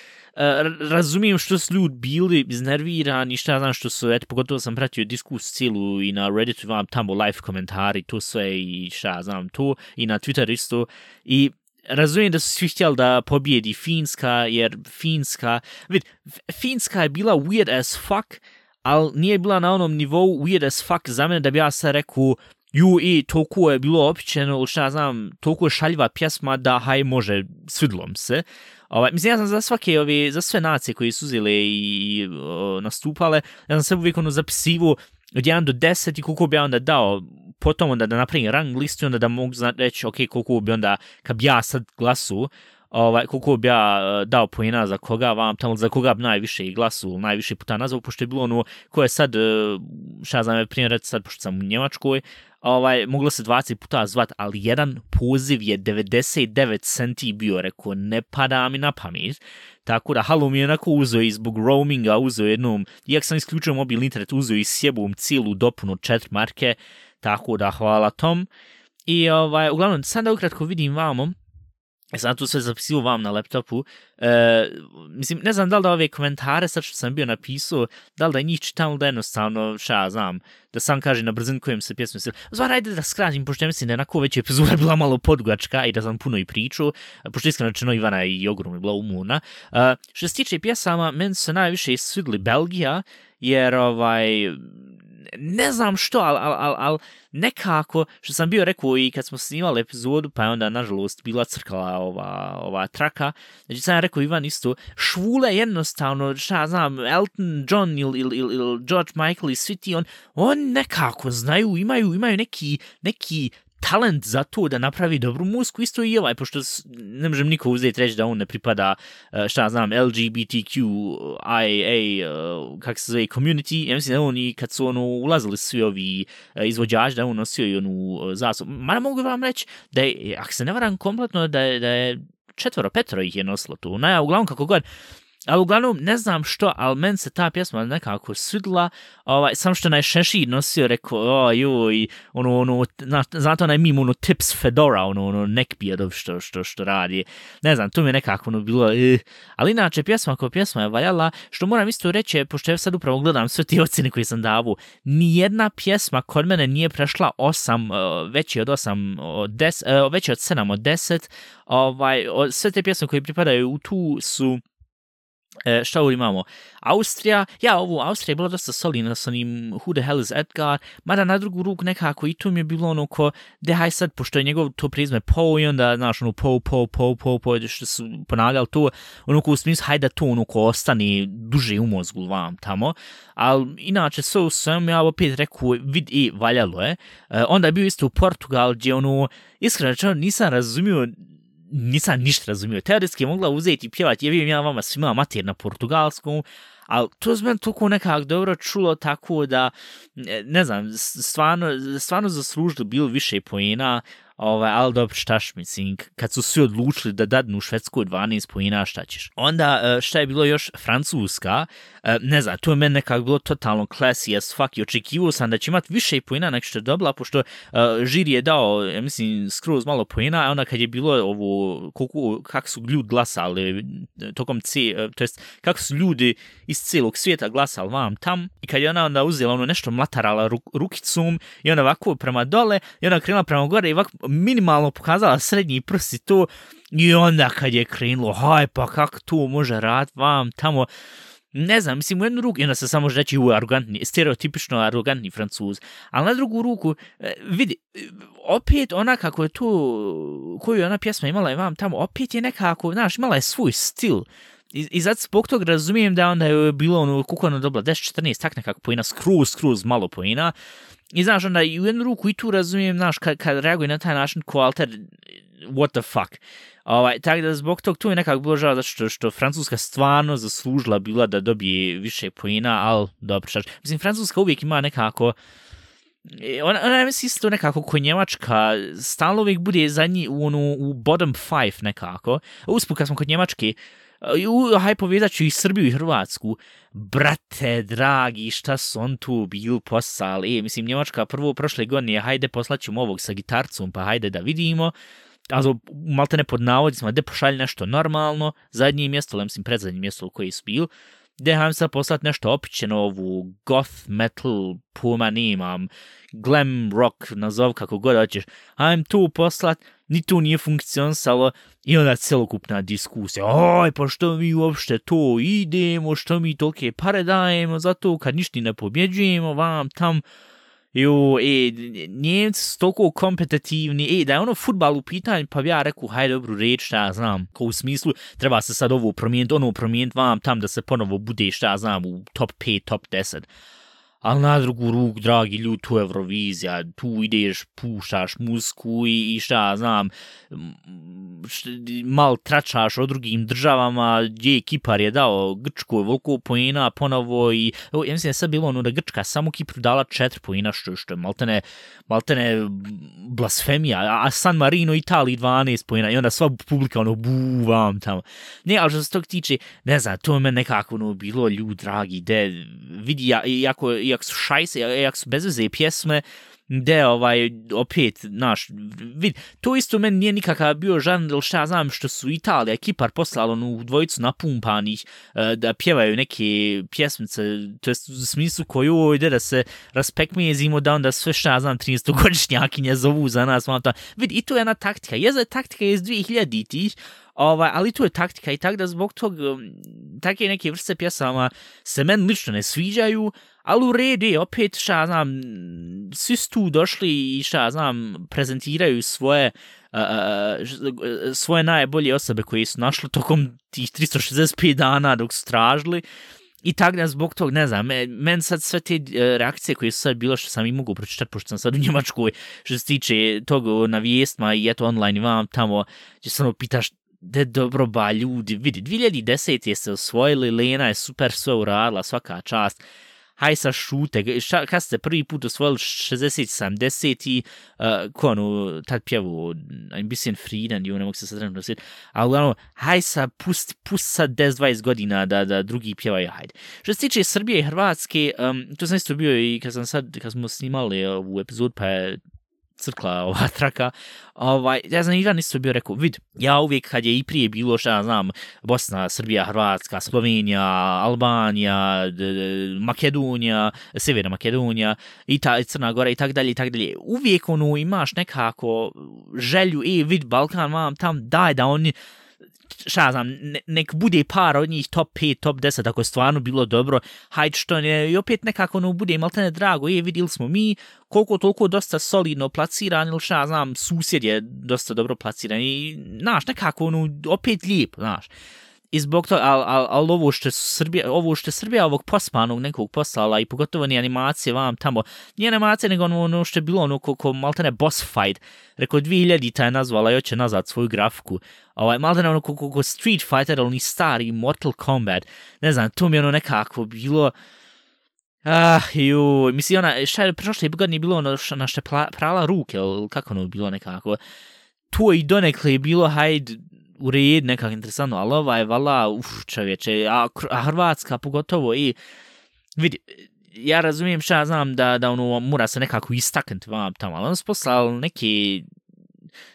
razumijem što su ljudi bili iznervirani, šta znam što su, eto, pogotovo sam pratio diskus cijelu i na Redditu vam tamo live komentari, to sve i šta znam to, i na Twitter isto, i razumijem da su svi htjeli da pobjedi Finska, jer Finska, vid, Finska je bila weird as fuck, ali nije bila na onom nivou weird as fuck za mene da bi ja sad rekao, ju i toliko je bilo opičeno, ili šta znam, toliko je šaljiva pjesma da haj može, svidlom se. Ovaj, mislim, ja sam za svake ove, za sve nacije koje su uzele i o, nastupale, ja sam sve uvijek ono zapisivo od 1 do 10 i koliko bi ja onda dao potom onda da napravim rang listu onda da mogu znati reći ok, koliko bi onda, kad bi ja sad glasu, ovaj, koliko bi ja e, dao pojena za koga vam tamo, za koga bi najviše glasu, najviše puta nazvao, pošto je bilo ono, ko je sad, uh, šta znam, primjer sad, pošto sam u Njemačkoj, ovaj, moglo se 20 puta zvat, ali jedan poziv je 99 centi bio, rekao, ne pada mi na pamet. Tako da, halo mi je onako uzeo i zbog roaminga, uzeo jednom, iak sam isključio mobilni internet, uzeo i sjebom cijelu dopunu četiri marke, tako da, hvala tom. I, ovaj, uglavnom, sad da ukratko vidim vamo, E, sam tu sve zapisio vam na laptopu. E, mislim, ne znam da li da ove komentare sad što sam bio napisao, da li da njih čitam, da jednostavno, šta ja znam, da sam kaže na brzin kojem se pjesmu sila. Zvar, ajde da skratim, pošto ja mislim da je onako već epizoda bila malo podgačka i da sam puno i pričao, pošto iskreno rečeno Ivana je i ogromno bila umuna. E, što se tiče pjesama, meni su najviše svidli Belgija, jer ovaj, ne znam što, ali al, al, al, nekako, što sam bio rekao i kad smo snimali epizodu, pa je onda, nažalost, bila crkala ova, ova traka, znači sam rekao Ivan isto, švule jednostavno, šta znam, Elton John ili il, il, il George Michael i svi ti, on, on nekako znaju, imaju, imaju neki, neki talent za to da napravi dobru muziku, isto i ovaj, pošto ne možem niko uzeti reći da on ne pripada, e, šta znam, LGBTQIA, IA, e, kak se zove, community, ja mislim da on i kad su ono ulazili svi ovi e, izvođači, da on nosio i onu zasob. zasobu. Ma ne mogu vam reći da je, ako se ne varam kompletno, da je, da je četvoro, petoro ih je nosilo tu. Na, uglavnom kako god, A uglavnom, ne znam što, ali meni se ta pjesma nekako svidla, ovaj, sam što naj Šešir nosio, rekao, o, joj, ono, ono, na, znate onaj mim, ono, tips Fedora, ono, ono, neckbeardov što, što, što radi. Ne znam, to mi je nekako ono bilo, eh. ali inače, pjesma kao pjesma je valjala, što moram isto reći, pošto ja sad upravo gledam sve ti ocjene koje sam davu, nijedna pjesma kod mene nije prešla 8, eh, veći od 8, od 10, eh, veći od 7 od 10, ovaj, sve te pjesme koje pripadaju u tu su E, šta ovdje imamo? Austrija, ja, ovo Austrija je bila dosta solidna sa onim Who the hell is Edgar, mada na drugu ruku nekako i to mi je bilo ono ko, dehaj sad, pošto je njegov to prizme Poe i onda, znaš, ono Poe, Poe, Poe, Poe, Poe, što su ponavljali to, ono ko u smislu, hajde da to ono ko ostane duže u mozgu vam tamo, ali inače, so sam ja opet rekao, vid i valjalo je, e, onda je bio isto u Portugal, gdje ono, iskreno nisam razumio nisam ništa razumio. Teoretski je mogla uzeti i pjevati, jevim ja vama svima mater na portugalskom, ali to je meni toliko nekako dobro čulo tako da, ne, znam, stvarno, stvarno zaslužilo bilo više poena, ovaj, ali dobro, štaš, mislim, kad su svi odlučili da dadnu Švedskoj 12 pojena, šta ćeš? Onda, e, šta je bilo još Francuska, e, ne znam, to je meni nekako bilo totalno classy as fuck i očekivao sam da će imati više pojena nek što je dobila, pošto uh, žiri je dao, ja mislim, skroz malo pojena, a onda kad je bilo ovo, koliko, kako su ljudi glasali tokom C, to jest, kako su ljudi iz cijelog svijeta glasali vam tam, i kad je ona onda uzela ono nešto mlatarala ruk, rukicom, um, i ona ovako prema dole, i ona krenula prema gore i ovako minimalno pokazala srednji prst i to, i onda kad je krenulo, haj pa kako to može rad vam tamo, ne znam, mislim, u jednu ruku, i onda se samo može reći u arrogantni, stereotipično arrogantni francuz, ali na drugu ruku, e, vidi, opet ona kako je to, koju je ona pjesma imala i vam tamo, opet je nekako, znaš, imala je svoj stil, I, i zato zbog tog razumijem da onda je bilo ono, koliko je ona dobila, 10-14, tak nekako pojena, skroz, skroz malo pojena, I znaš, onda i u jednu ruku i tu razumijem, znaš, kad, kad reaguje na taj način ko alter, what the fuck. Ovaj, tako da zbog tog tu je nekako bilo žao zato što, što Francuska stvarno zaslužila bila da dobije više pojena, ali dobro, šta. Mislim, Francuska uvijek ima nekako, e, ona, ona je mislim isto nekako ko Njemačka, stalno uvijek bude zadnji u, onu, u bottom five nekako. Usput kad smo kod Njemačke, uh, E, u, haj povezat ću i Srbiju i Hrvatsku. Brate, dragi, šta su on tu bil poslali? E, mislim, Njemačka prvo prošle godine, hajde poslaćemo ovog sa gitarcom, pa hajde da vidimo. Also, malte ne pod navodicima, gde pošalj nešto normalno, zadnje mjesto, ali mislim predzadnje mjesto u koji su bil, gde vam sad poslat nešto opićeno, ovu goth metal, puma nimam, glam rock, nazov kako god hoćeš, hajdem tu poslat, ni to nije funkcionisalo, i onda celokupna diskusija, oj, pa što mi uopšte to idemo, što mi tolke pare dajemo za to, kad ništa ne pobjeđujemo, vam tam, Jo, e, Njemci su toliko kompetitivni, e, da je ono futbal u pitanju, pa bi ja rekao, hajde dobru reč, šta ja znam, ko u smislu, treba se sad ovo promijeniti, ono promijeniti vam tam da se ponovo bude, šta ja znam, u top 5, top 10. Ali na drugu ruk, dragi ljudi, tu je Eurovizija, tu ideš, puštaš musku i, i šta znam, št, mal tračaš o drugim državama, gdje Kipar je dao Grčkoj volko pojena ponovo i, evo, ja mislim da je sad bilo ono da Grčka samo Kipru dala četiri pojena, što, što je maltene, maltene blasfemija, a San Marino Italiji 12 pojena i onda sva publika ono buvam tamo. Ne, ali što se tog tiče, ne znam, to je meni nekako ono bilo ljud, dragi, de, vidi, ja, iako, iako su šajse, iako su bezveze pjesme, de ovaj opet naš vid to isto meni nije nikakav bio žan ili šta ja znam što su Italija Kipar poslali onu dvojicu napumpanih uh, da pjevaju neke pjesmice to jest u smislu koju ide da se raspekmijezimo da onda sve šta ja znam 13 godišnjakinje zovu za nas malo ta vid i to je jedna taktika. Je za taktika iz 2000-ih Ovaj, ali tu je taktika i tak da zbog tog um, take neke vrste pjesama se meni lično ne sviđaju, ali u redu je, opet šta znam, svi su tu došli i šta znam, prezentiraju svoje uh, uh, uh, svoje najbolje osobe koje su našli tokom tih 365 dana dok su tražili. I tak da zbog tog, ne znam, men, sad sve te uh, reakcije koje su sad bilo što sam i mogu pročitati, pošto sam sad u Njemačkoj, što se tiče tog ono, na vijestima i eto online i vam tamo, gdje se ono pitaš, de dobro ba ljudi, vidi, 2010. je se osvojili, Lena je super sve uradila, svaka čast, haj sa šute, šta, kad ste prvi put osvojili 60, 70 i uh, ko ono, tad pjevu ein bisschen Frieden, jo, ne mogu se sad trenutno sjet, ali ono, haj sa, pust, pust sa 10-20 godina da, da drugi pjevaju, hajde. Što se tiče Srbije i Hrvatske, um, to sam isto bio i kad sam sad, kad smo snimali ovu epizod, pa je crkla ova traka, ovaj, ja znam, Ivan isto bio rekao, vid, ja uvijek kad je i prije bilo, šta ja znam, Bosna, Srbija, Hrvatska, Slovenija, Albanija, d, d, Makedonija, Severna Makedonija, i ta, Crna Gora i tak dalje, i tak dalje, uvijek ono imaš nekako želju, i vid, Balkan, vam tam, daj da oni, šta znam, ne, nek bude par od njih top 5, top 10, ako je stvarno bilo dobro, hajde što ne, i opet nekako ono bude malo ne drago, je vidjeli smo mi koliko toliko dosta solidno placiran, ili šta znam, susjed je dosta dobro placiran i, znaš, nekako ono, opet lijep, znaš. I zbog toga, ali al, al ovo što je Srbija, ovo što je Srbija ovog pospanog nekog poslala i pogotovo ni animacije vam tamo, nije animacije nego ono, ono što je bilo ono koliko maltene boss fight, rekao 2000 ta je nazvala i oće nazad svoju grafiku, ovaj, maltene ono koliko Street Fighter, ali ni stari Mortal Kombat, ne znam, to mi je ono nekako bilo, Ah, ju, mislim, ona, šta je prošle godine bilo ono š, na što prala ruke, ili kako ono bilo nekako, to i donekle je bilo, hajde, u red, nekako interesantno, ali ova je vala, uf, čovječe, a, a Hrvatska pogotovo i, vidi, ja razumijem šta ja znam da, da ono mora se nekako istaknuti vam tamo, ali on se poslal neki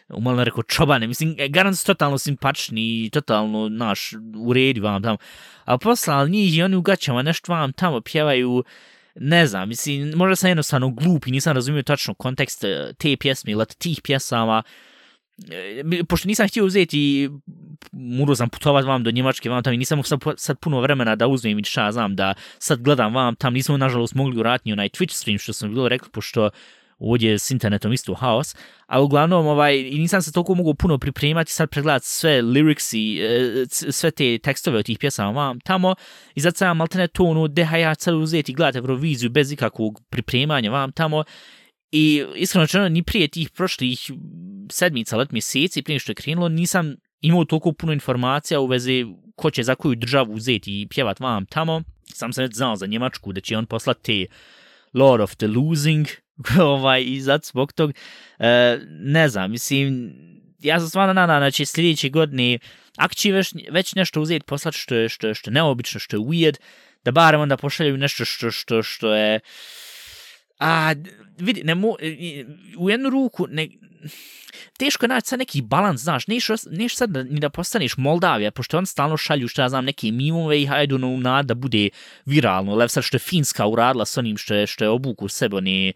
umalo rekao čobane, mislim, e, garant su totalno simpačni totalno, naš, u redu vam tamo, ali poslal njih i oni u gaćama nešto vam tamo pjevaju, ne znam, mislim, možda sam jednostavno glup i nisam razumio tačno kontekst e, te pjesme ili tih pjesama, uh, E, pošto nisam htio uzeti morao sam putovat vam do Njemačke vam tam i nisam sad, sad puno vremena da uzmem i šta znam da sad gledam vam tam nismo nažalost mogli uratni onaj Twitch stream što sam bilo rekli pošto ovdje s internetom isto haos, a uglavnom ovaj, i nisam se toliko mogu puno pripremati sad pregledat sve lyrics i e, sve te tekstove od tih pjesama vam tamo i zato sam maltene to ono deha ja sad uzeti gledat Euroviziju bez ikakvog pripremanja vam tamo I iskreno čeno, ni prije tih prošlih sedmica, let mjeseci, prije što je krenulo, nisam imao toliko puno informacija u vezi ko će za koju državu uzeti i pjevat vam tamo. Sam sam znao za Njemačku da će on poslati te Lord of the Losing ovaj, i zato zbog tog. E, ne znam, mislim, ja sam stvarno nadam da će sljedeće godine, ako će već, već nešto uzeti poslati što je, što, je, što je neobično, što je weird, da barem onda pošalju nešto što, što, što je... A, vidi, ne mo, u jednu ruku, ne, teško je naći sad neki balans, znaš, neš, neš sad da, ni da postaneš Moldavija, pošto on stalno šalju, što ja znam, neke mimove i hajdu na nad da bude viralno, lev sad što je Finska uradila s onim što je, što je obuku sebe, oni,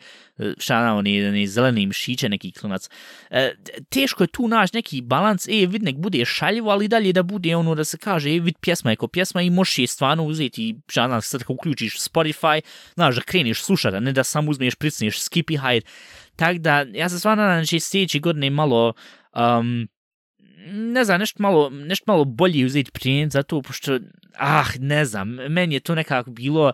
šta znam, oni, oni zeleni mišiće, neki klinac. E, teško je tu naći neki balans, e, vid, nek bude šaljivo, ali dalje da bude ono da se kaže, e, vid, pjesma je ko pjesma i možeš je stvarno uzeti, šta znam, sad kako uključiš Spotify, znaš, da kreniš slušati, ne da samo uzmeš, pricneš, i hajde, Tak da, ja se stvarno nadam da će sljedeći godine malo, um, ne znam, nešto malo, nešto malo bolje uzeti primjer za to, pošto, ah, ne znam, meni je to nekako bilo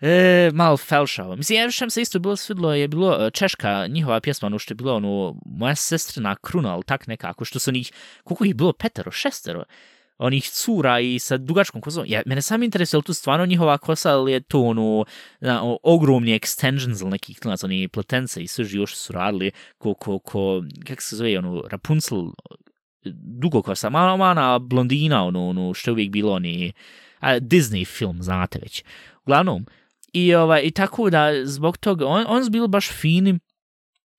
e, malo felšavo. Mislim, ja što se isto bilo svidlo, je bilo e, češka njihova pjesma, ono što je bilo, ono, moja sestrina kruna, ali tak nekako, što su njih, koliko ih bilo, petero, šestero, onih cura i sa dugačkom kosom. Ja, mene sam interesuje, tu stvarno njihova kosa, ali je to ono, na, o, ogromni extensions ili nekih klinac, oni pletence i sve živo što su radili, ko, ko, ko, kak se zove, ono, Rapunzel, dugo kosa, mala, mana blondina, ono, ono, što je uvijek bilo, oni, a, Disney film, znate već. Uglavnom, i, ovaj, i tako da, zbog toga, on, on je bilo baš finim,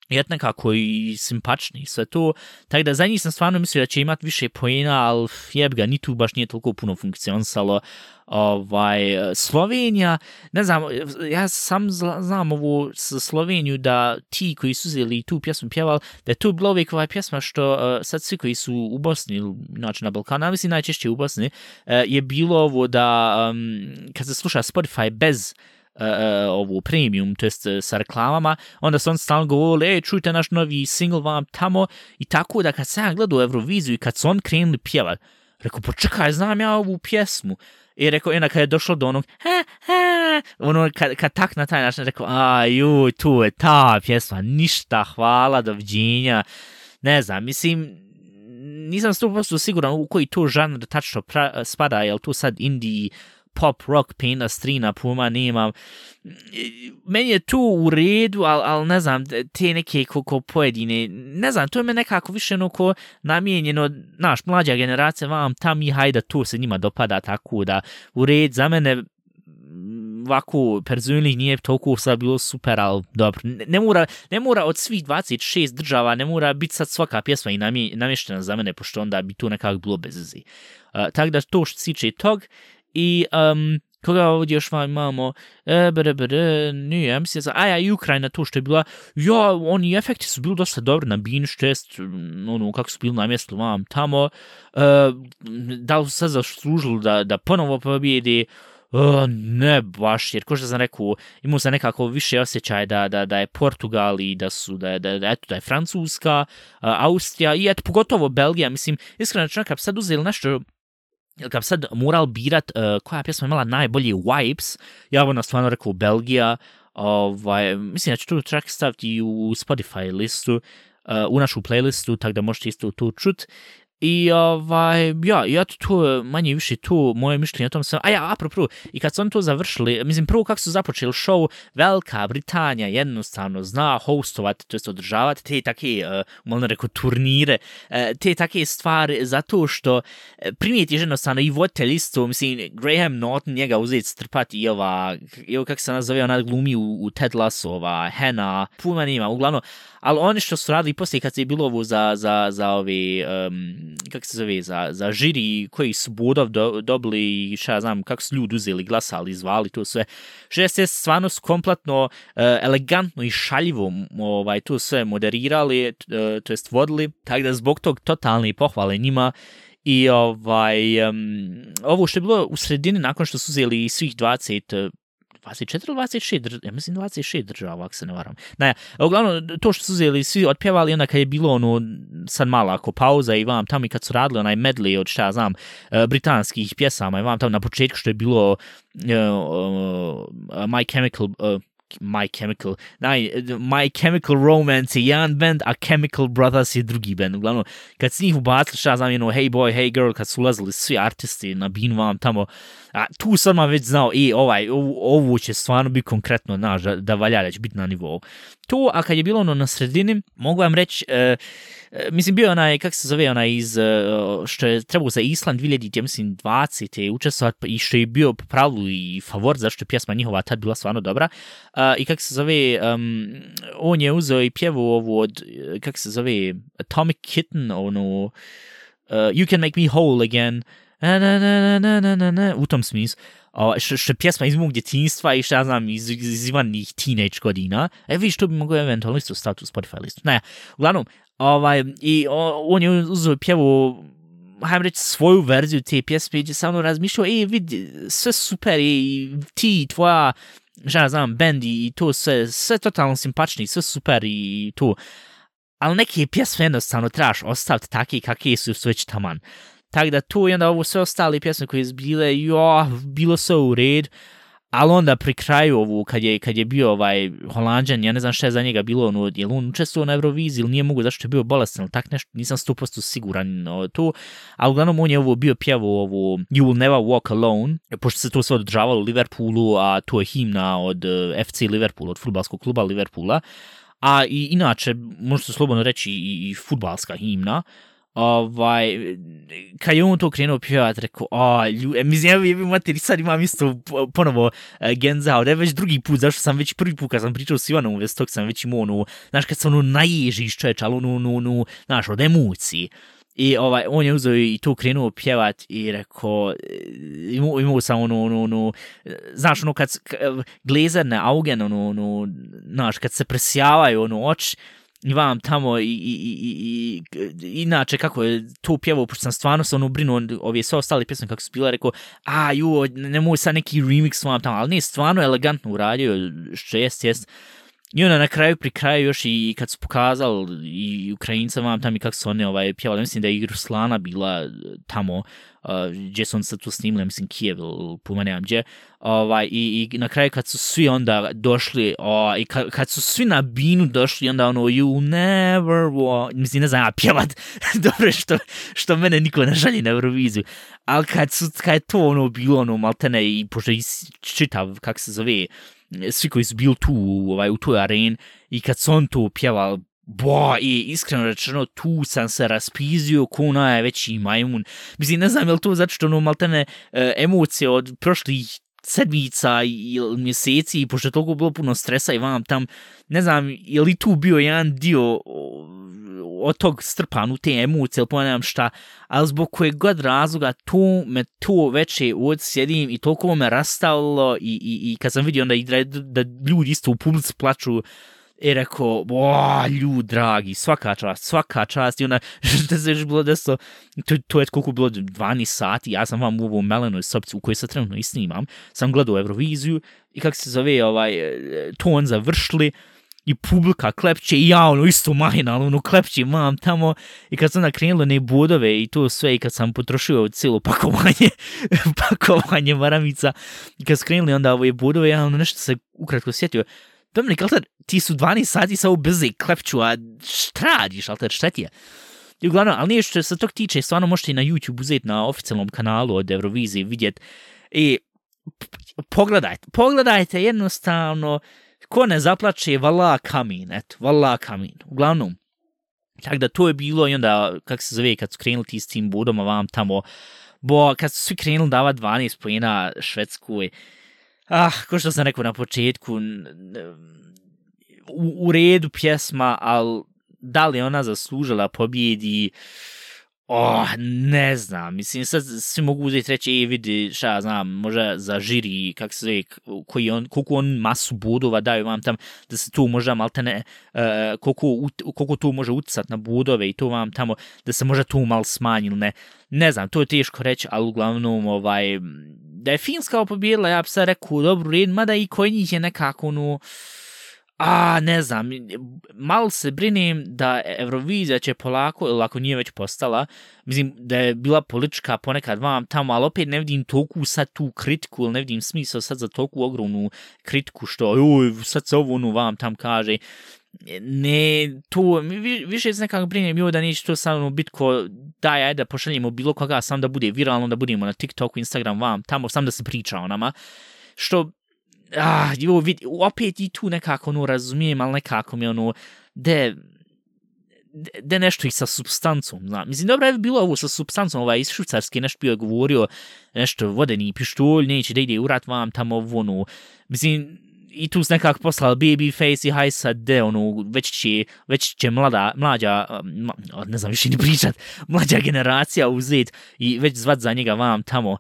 jer nekako i simpačni sve to, tako da za njih sam stvarno mislio da će imati više pojena, ali jeb ga, ni tu baš nije toliko puno funkcionisalo. Ovaj, Slovenija, ne znam, ja sam znam ovu Sloveniju da ti koji su uzeli tu pjesmu pjevali, da je to bila uvijek ovaj pjesma što uh, sad svi koji su u Bosni, znači na Balkanu, mislim najčešće u Bosni, uh, je bilo ovo da um, kad se sluša Spotify bez uh, uh, ovu premium, to jest e, sa reklamama, onda su on stalno govorili, ej, čujte naš novi single vam tamo, i tako da kad sam gledao Euroviziju i kad su on krenuli pjevat, rekao, pa počekaj, znam ja ovu pjesmu, I rekao, jedna kad je došlo do onog, he, he, ono, kad, kad tak na taj način rekao, a, ju, tu je ta pjesma, ništa, hvala, doviđenja. Ne znam, mislim, nisam 100% siguran u koji to žanr tačno pra, spada, jel tu sad indie, pop rock pena strina puma nemam. Meni je tu u redu, ali al, ne znam, te neke ko, ko pojedine, ne znam, to je me nekako više ono ko namijenjeno, naš, mlađa generacija, vam tam i hajda to se njima dopada tako da u red za mene ovako personalnih nije toliko sad bilo super, ali dobro. Ne, ne, mora, ne mora od svih 26 država, ne mora biti sad svaka pjesma i namještena za mene, pošto onda bi to nekako bilo bez veze. Uh, tako da to što se tiče tog, i um, koga ovdje još vam imamo, e, bere, bere, nije, mislim, a ja i Ukrajina to što je bila, ja, oni efekti su bili dosta dobri na binge test, mm, ono, kako su bili na mjestu vam tamo, e, da li su sad zaslužili da, da ponovo pobjede, Uh, ne baš, jer ko što sam rekao, imao sam nekako više osjećaj da, da, da je Portugal i da su, da, da, da, eto, da je Francuska, uh, Austrija i eto, pogotovo Belgija, mislim, iskreno čak, sad uzeli nešto Ili kad sad moral birat uh, koja pjesma imala najbolji wipes, ja bih na stvarno rekao Belgija, ovaj, mislim da ću tu track staviti u Spotify listu, uh, u našu playlistu, tako da možete isto tu čut. I ovaj, ja, ja to, tu manje više tu moje mišljenje o tom sam, a ja, apropo, i kad su oni to završili, mislim, prvo kako su započeli show, Velika Britanija jednostavno zna hostovati, to jest održavati te take, eh, uh, malo reko, turnire, uh, te take stvari, zato što uh, primijeti jednostavno i voditelj isto, mislim, Graham Norton njega uzeti strpati i ova, evo kako se nazove, ona glumi u, u Ted Lasso, ova, Hannah, puma nima, uglavnom, ali oni što su radili poslije kad se je bilo ovo za, za, za ove, um, kako se zove, za, za žiri koji su bodov do, dobili i šta znam, kako su ljudi uzeli, glasali, zvali, to sve. Što je stvarno su kompletno uh, elegantno i šaljivo ovaj, to sve moderirali, uh, to jest vodili, tako da zbog tog totalne pohvale njima I ovaj, um, ovo što je bilo u sredini nakon što su uzeli svih 20 24 ili 26 država, ja mislim 26 država, ako se ne varam. Naja, uglavnom, to što su uzeli svi otpjevali, onda kad je bilo ono, sad mala ako pauza i vam tamo i kad su radili onaj medley od šta znam, e, britanskih pjesama i vam tamo na početku što je bilo uh, uh, My Chemical, uh, My Chemical, naj, My Chemical Romance je jedan band, a Chemical Brothers je drugi band. Uglavnom, kad si njih ubacili, šta znam, jedno, Hey Boy, Hey Girl, kad su ulazili svi artisti na binu vam tamo, a tu sam vam već znao, i e, ovaj, ovo će stvarno biti konkretno, znaš, da, da valja reći, biti na nivou. To, a kad je bilo ono na sredini, mogu vam reći, uh, e, E, mislim, bio onaj, kak se zove, onaj iz, e, što je trebao za Island 2000, ja mislim, 20. učestvovat pa i što je bio po pravilu i favor, zašto je pjesma njihova tad bila stvarno dobra. Uh, I kak se zove, um, on je uzeo i pjevu ovu od, kak se zove, Atomic Kitten, ono, uh, You Can Make Me Whole Again, na, na, na, na, na, na, na, u tom smislu. O, što, što pjesma iz mog djetinstva i što ja znam iz, iz ivanih teenage godina. E vidiš, to bi mogo eventualno isto staviti u Spotify listu. Naja, uglavnom, ovaj, i on je uzeo pjevu hajdem reći, svoju verziju te pjesme i sam ono razmišljao, ej, vidi, sve super, i ti, tvoja, žena, znam, band i to sve, sve totalno simpačni, sve super i to. Ali neke pjesme jednostavno trebaš ostaviti takve kakve su sve već taman. Tako da tu i onda ovo sve ostale pjesme koje su bile, jo, bilo sve u red, ali onda pri kraju ovu, kad je, kad je bio ovaj Holandžan, ja ne znam šta je za njega bilo, ono, je li on učestvovao na Euroviziji ili nije mogu, zašto je bio bolestan ili tak nešto, nisam 100% siguran o tu, ali uglavnom on je ovo bio pjevo ovu You Will Never Walk Alone, pošto se to sve održavalo u Liverpoolu, a to je himna od eh, FC Liverpool, od futbalskog kluba Liverpoola, a i inače, možete se slobodno reći i, i futbalska himna, ovaj, kad je on to krenuo pjevat, rekao, a, lju, e, mislim, evo jebi materi, sad imam isto ponovo uh, genza, ovdje već drugi put, zašto sam već prvi put, kad sam pričao s Ivanom, već tog sam već imao, ono, znaš, kad se ono naježiš čoveč, ali ono, ono, ono, znaš, od emociji. I ovaj, on je uzeo i to krenuo pjevat i rekao, e, imao, imao sam ono, ono, ono, e, znaš, ono, kad, glezerne augen, ono, ono, znaš, kad se presjavaju, ono, oči, vam tamo i, i, i, i, inače kako je tu pjevao, pošto sam stvarno se ono brinuo ove sve ostale pjesme kako su bila, rekao, a ju, ne mogu sad neki remix vam tamo, ali nije stvarno elegantno uradio, šest, jest, jest. I onda na kraju pri kraju još i kad su pokazali i Ukrajinca vam tam i kako su one ovaj, pjevali, mislim da je i Ruslana bila e, tamo, uh, gdje su on sad tu snimili, mislim Kijev ili Puma, nemam gdje, ovaj, i, i na kraju kad su svi onda došli, o, i kad, kad su svi na binu došli, onda ono, you never walk, mislim, ne znam ja pjevat, dobro što, što mene niko ne žalje na Euroviziju, ali kad, su, kad je to ono bilo, ono, maltene, i pošto i čitav, kak se zove, svi koji su bili tu ovaj, u toj areni i kad su on to pjeval, bo, i iskreno rečeno, tu sam se raspizio ko najveći majmun. Mislim, ne znam je li to zato što ono maltene e, emocije od prošlih sedmica i mjeseci, pošto je toliko bilo puno stresa i vam tam, ne znam, je li tu bio jedan dio od tog strpan u te emocije, ili ponavljam šta, ali zbog kojeg god razloga, tu me to veće od sjedim i toliko me rastavilo i, i, i kad sam vidio onda i da, da ljudi isto u publici plaču, i rekao, o, ljud, dragi, svaka čast, svaka čast, i ona, što se još bilo deso, to, to je koliko bilo 12 sati, ja sam vam u ovom melenoj sopci u kojoj se trenutno i snimam, sam gledao Euroviziju, i kako se zove, ovaj, e, ton on završili, i publika klepće i ja ono isto mahina, ono klepće mam tamo. I kad sam nakrenilo ne bodove i to sve i kad sam potrošio cijelo pakovanje pakovanje maramica i kad skrenuli onda ove bodove ja ono nešto se ukratko sjetio. Dominik, Alter, ti su 12 sati sa ubrze klepću, a šta radiš, Alter, šta ti je? I uglavnom, ali nije što se tog tiče, stvarno možete na YouTube uzeti na oficijalnom kanalu od Eurovizije vidjet i pogledajte, pogledajte jednostavno, ko ne zaplače, vala kamin, eto, vala kamin. Uglavnom, tako da to je bilo i onda, kak se zove, kad su krenuli ti s tim budom, vam tamo, bo kad su svi krenuli dava 12 pojena Švedskoj, ah, ko što sam rekao na početku, u, u redu pjesma, ali da li ona zaslužila pobjedi, Oh, ne znam, mislim, sad svi mogu uzeti reći, i e, vidi, šta znam, možda za žiri, kak se zove, koji on, koliko on masu budova daju vam tam, da se tu možda maltene, uh, koliko, koliko tu može utjecat na budove i to vam tamo, da se možda tu mal smanji ne, ne znam, to je teško reći, ali uglavnom, ovaj, da je Finska pobjedila, ja bi sad rekao, dobro, red, mada i koji njih je nekako, ono, uh, A, ne znam, malo se brinim da Eurovizija će polako, ili ako nije već postala, mislim da je bila politička ponekad vam tamo, ali opet ne vidim toku sad tu kritiku, ili ne vidim smisla sad za toku ogromnu kritiku što, joj, sad se ovo ono vam tam kaže. Ne, to, više se nekako brinim joj da neće to samo ono biti ko, daj, ajde, pošaljemo bilo koga, sam da bude viralno, da budemo na TikToku, Instagram, vam, tamo, sam da se priča o nama. Što, ah, jo, vid, opet i tu nekako ono razumijem, ali nekako mi ono, de, de nešto i sa substancom, znam. Mislim, dobro je bilo ovo sa substancom, ovaj iz Švicarske nešto bio govorio, nešto vodeni pištolj, neće da ide urat vam tamo ono, mislim, i tu se nekako baby babyface i haj sad de, ono, već će, već će mlada, mlađa, ma, ne znam više ni pričat, mlađa generacija uzet i već zvat za njega vam tamo,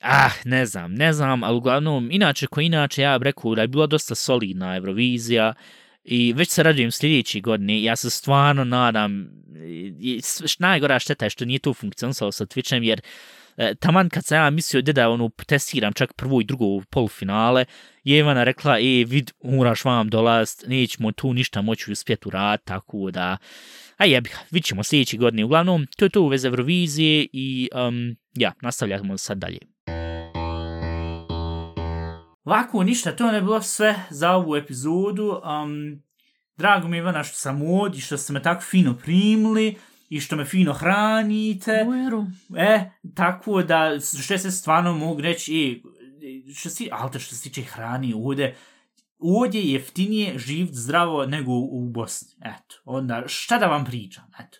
Ah, ne znam, ne znam, ali uglavnom, inače ko inače, ja bih rekao da je bila dosta solidna Eurovizija i već se radujem sljedeći godini, ja se stvarno nadam, i, najgora šteta je što nije to funkcionisalo sa Twitchem, jer e, taman kad sam ja mislio da ono testiram čak prvo i drugo polufinale, je Ivana rekla, e, vid, moraš vam dolazit, nećemo tu ništa moći uspjeti u rad, tako da, a jebi, vidit ćemo sljedeći godini. Uglavnom, to je to u veze Eurovizije i, um, ja, nastavljamo sad dalje. Ovako, ništa, to ne bilo sve za ovu epizodu. Um, drago mi je Ivana što sam ovdje, što ste me tako fino primili i što me fino hranite. Ujeru. E, tako da, što se stvarno mogu reći, e, što si, ali što se tiče hrani ovdje, ovdje je jeftinije živt zdravo nego u Bosni. Eto, onda, šta da vam pričam, eto.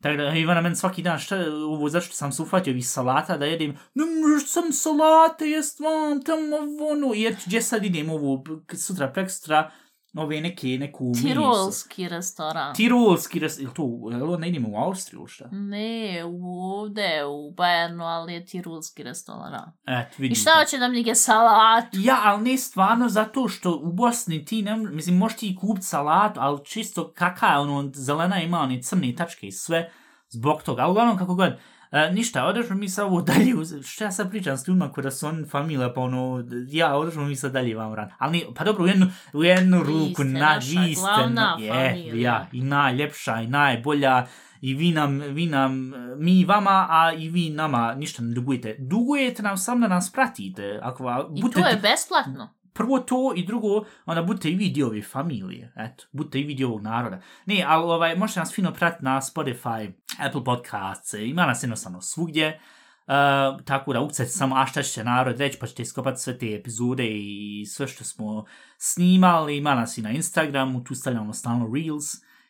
Tako da, Ivana, meni svaki dan, šta, ovo, zašto sam se ufatio ovih salata da jedem, ne možeš sam salate jest vam, tamo, ono, jer gdje sad idem ovo, sutra, prekstra, ove neke, neku Tirolski miso. restoran. Tirolski restoran, ili to, ili ne idemo u Austriju, šta? Ne, ovde, u Bajernu, ali je tirolski restoran. Et, vidim. I šta hoće nam njege salat? Ja, ali ne stvarno zato što u Bosni ti, ne, mislim, možeš ti kupiti salat, ali čisto kaka je, ono, zelena ima oni crne tačke i sve, zbog toga. Ali uglavnom, kako god, E, ništa, odešmo mi sad ovo dalje, šta ja sad pričam s ljudima koja su on familija, pa ono, ja, odešmo mi sad dalje vam rad. Ali, pa dobro, u jednu, u jednu Vi ruku, na, vi ste, je, ja, i najljepša, i najbolja, i vi nam, vi nam, mi vama, a i vi nama ništa ne dugujete. Dugujete nam samo da nas pratite. Ako I budete, to je besplatno prvo to i drugo, onda budete i vi dio ove familije, eto, budete i vi dio ovog naroda. Ne, ali ovaj, možete nas fino pratiti na Spotify, Apple Podcasts, ima nas jednostavno svugdje, Uh, tako da ukcajte samo a šta će narod reći pa ćete iskopati sve te epizode i sve što smo snimali, ima nas i na Instagramu, tu stavljamo stalno Reels.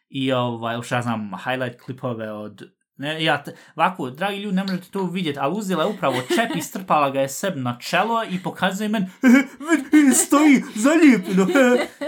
I ovaj, šta ja znam, highlight klipove od Ne, ja, te, ovako, dragi ljudi, ne možete to vidjeti, ali uzela je upravo čep i strpala ga je sebi na čelo i pokazuje meni, stoji zalijepljeno.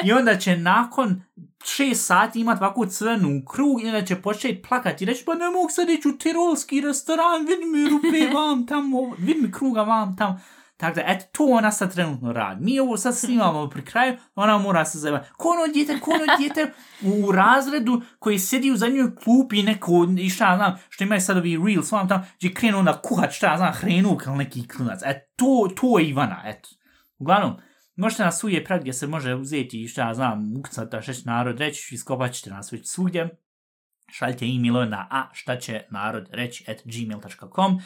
I onda će nakon šest sati imat ovako crvenu krug i onda će početi plakati i reći, pa ne mogu sad ići u tirolski restoran, vidi mi rupe vam tamo, vidi mi kruga vam tamo. Tako da, eto, to ona sad trenutno radi. Mi ovo sad snimamo pri kraju, ona mora se zajebati. Ko ono djete, ko ono djete u razredu koji sedi u zadnjoj klupi neko, i šta ja znam, što imaju sad ovi reels, vam tamo, gdje krenu onda kuhat, šta znam, hrenu kao neki klinac. E, to, to je Ivana, eto. Uglavnom, možete nas uvijek prat gdje se može uzeti, šta ja znam, ukucati, šeć narod reći, iskopat ćete nas već svugdje. Šaljite e-mailove na a šta će narod reći at gmail.com.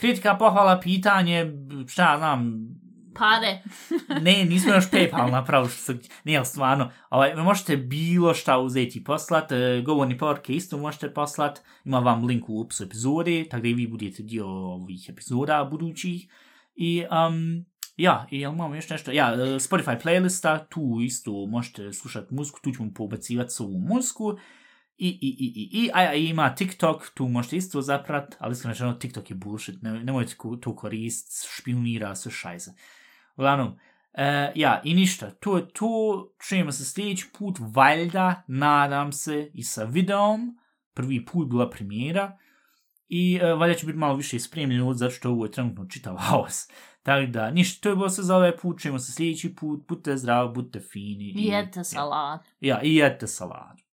Kritika, pohvala, pitanje, šta ja znam, Pare. ne, nismo još Paypal napravili što ne, ali stvarno, ovaj, možete bilo šta uzeti i poslat, e, govorni porke isto možete poslat, ima vam link u opisu epizode, tako da i vi budete dio ovih epizoda budućih, i, um, ja, i jel imamo još nešto, ja, e, Spotify playlista, tu isto možete slušati muziku, tu ćemo pobacivati svoju muziku, I, i, i, i, i, a, ima TikTok, tu možete isto zaprat, ali iskreno rečeno TikTok je bullshit, ne, nemojte to koristiti, špionira, sve šajze. Uglavnom, e, ja, i ništa, to je to, čujemo se sljedeći put, valjda, nadam se, i sa videom, prvi put bila premijera, i e, valjda će biti malo više spremljen od zato što ovo je trenutno čitav haos. Tako da, ništa, to je bilo sve za ovaj put, čujemo se sljedeći put, budite zdravi, budite fini. I jedite salatu. Ja, i jedite salatu.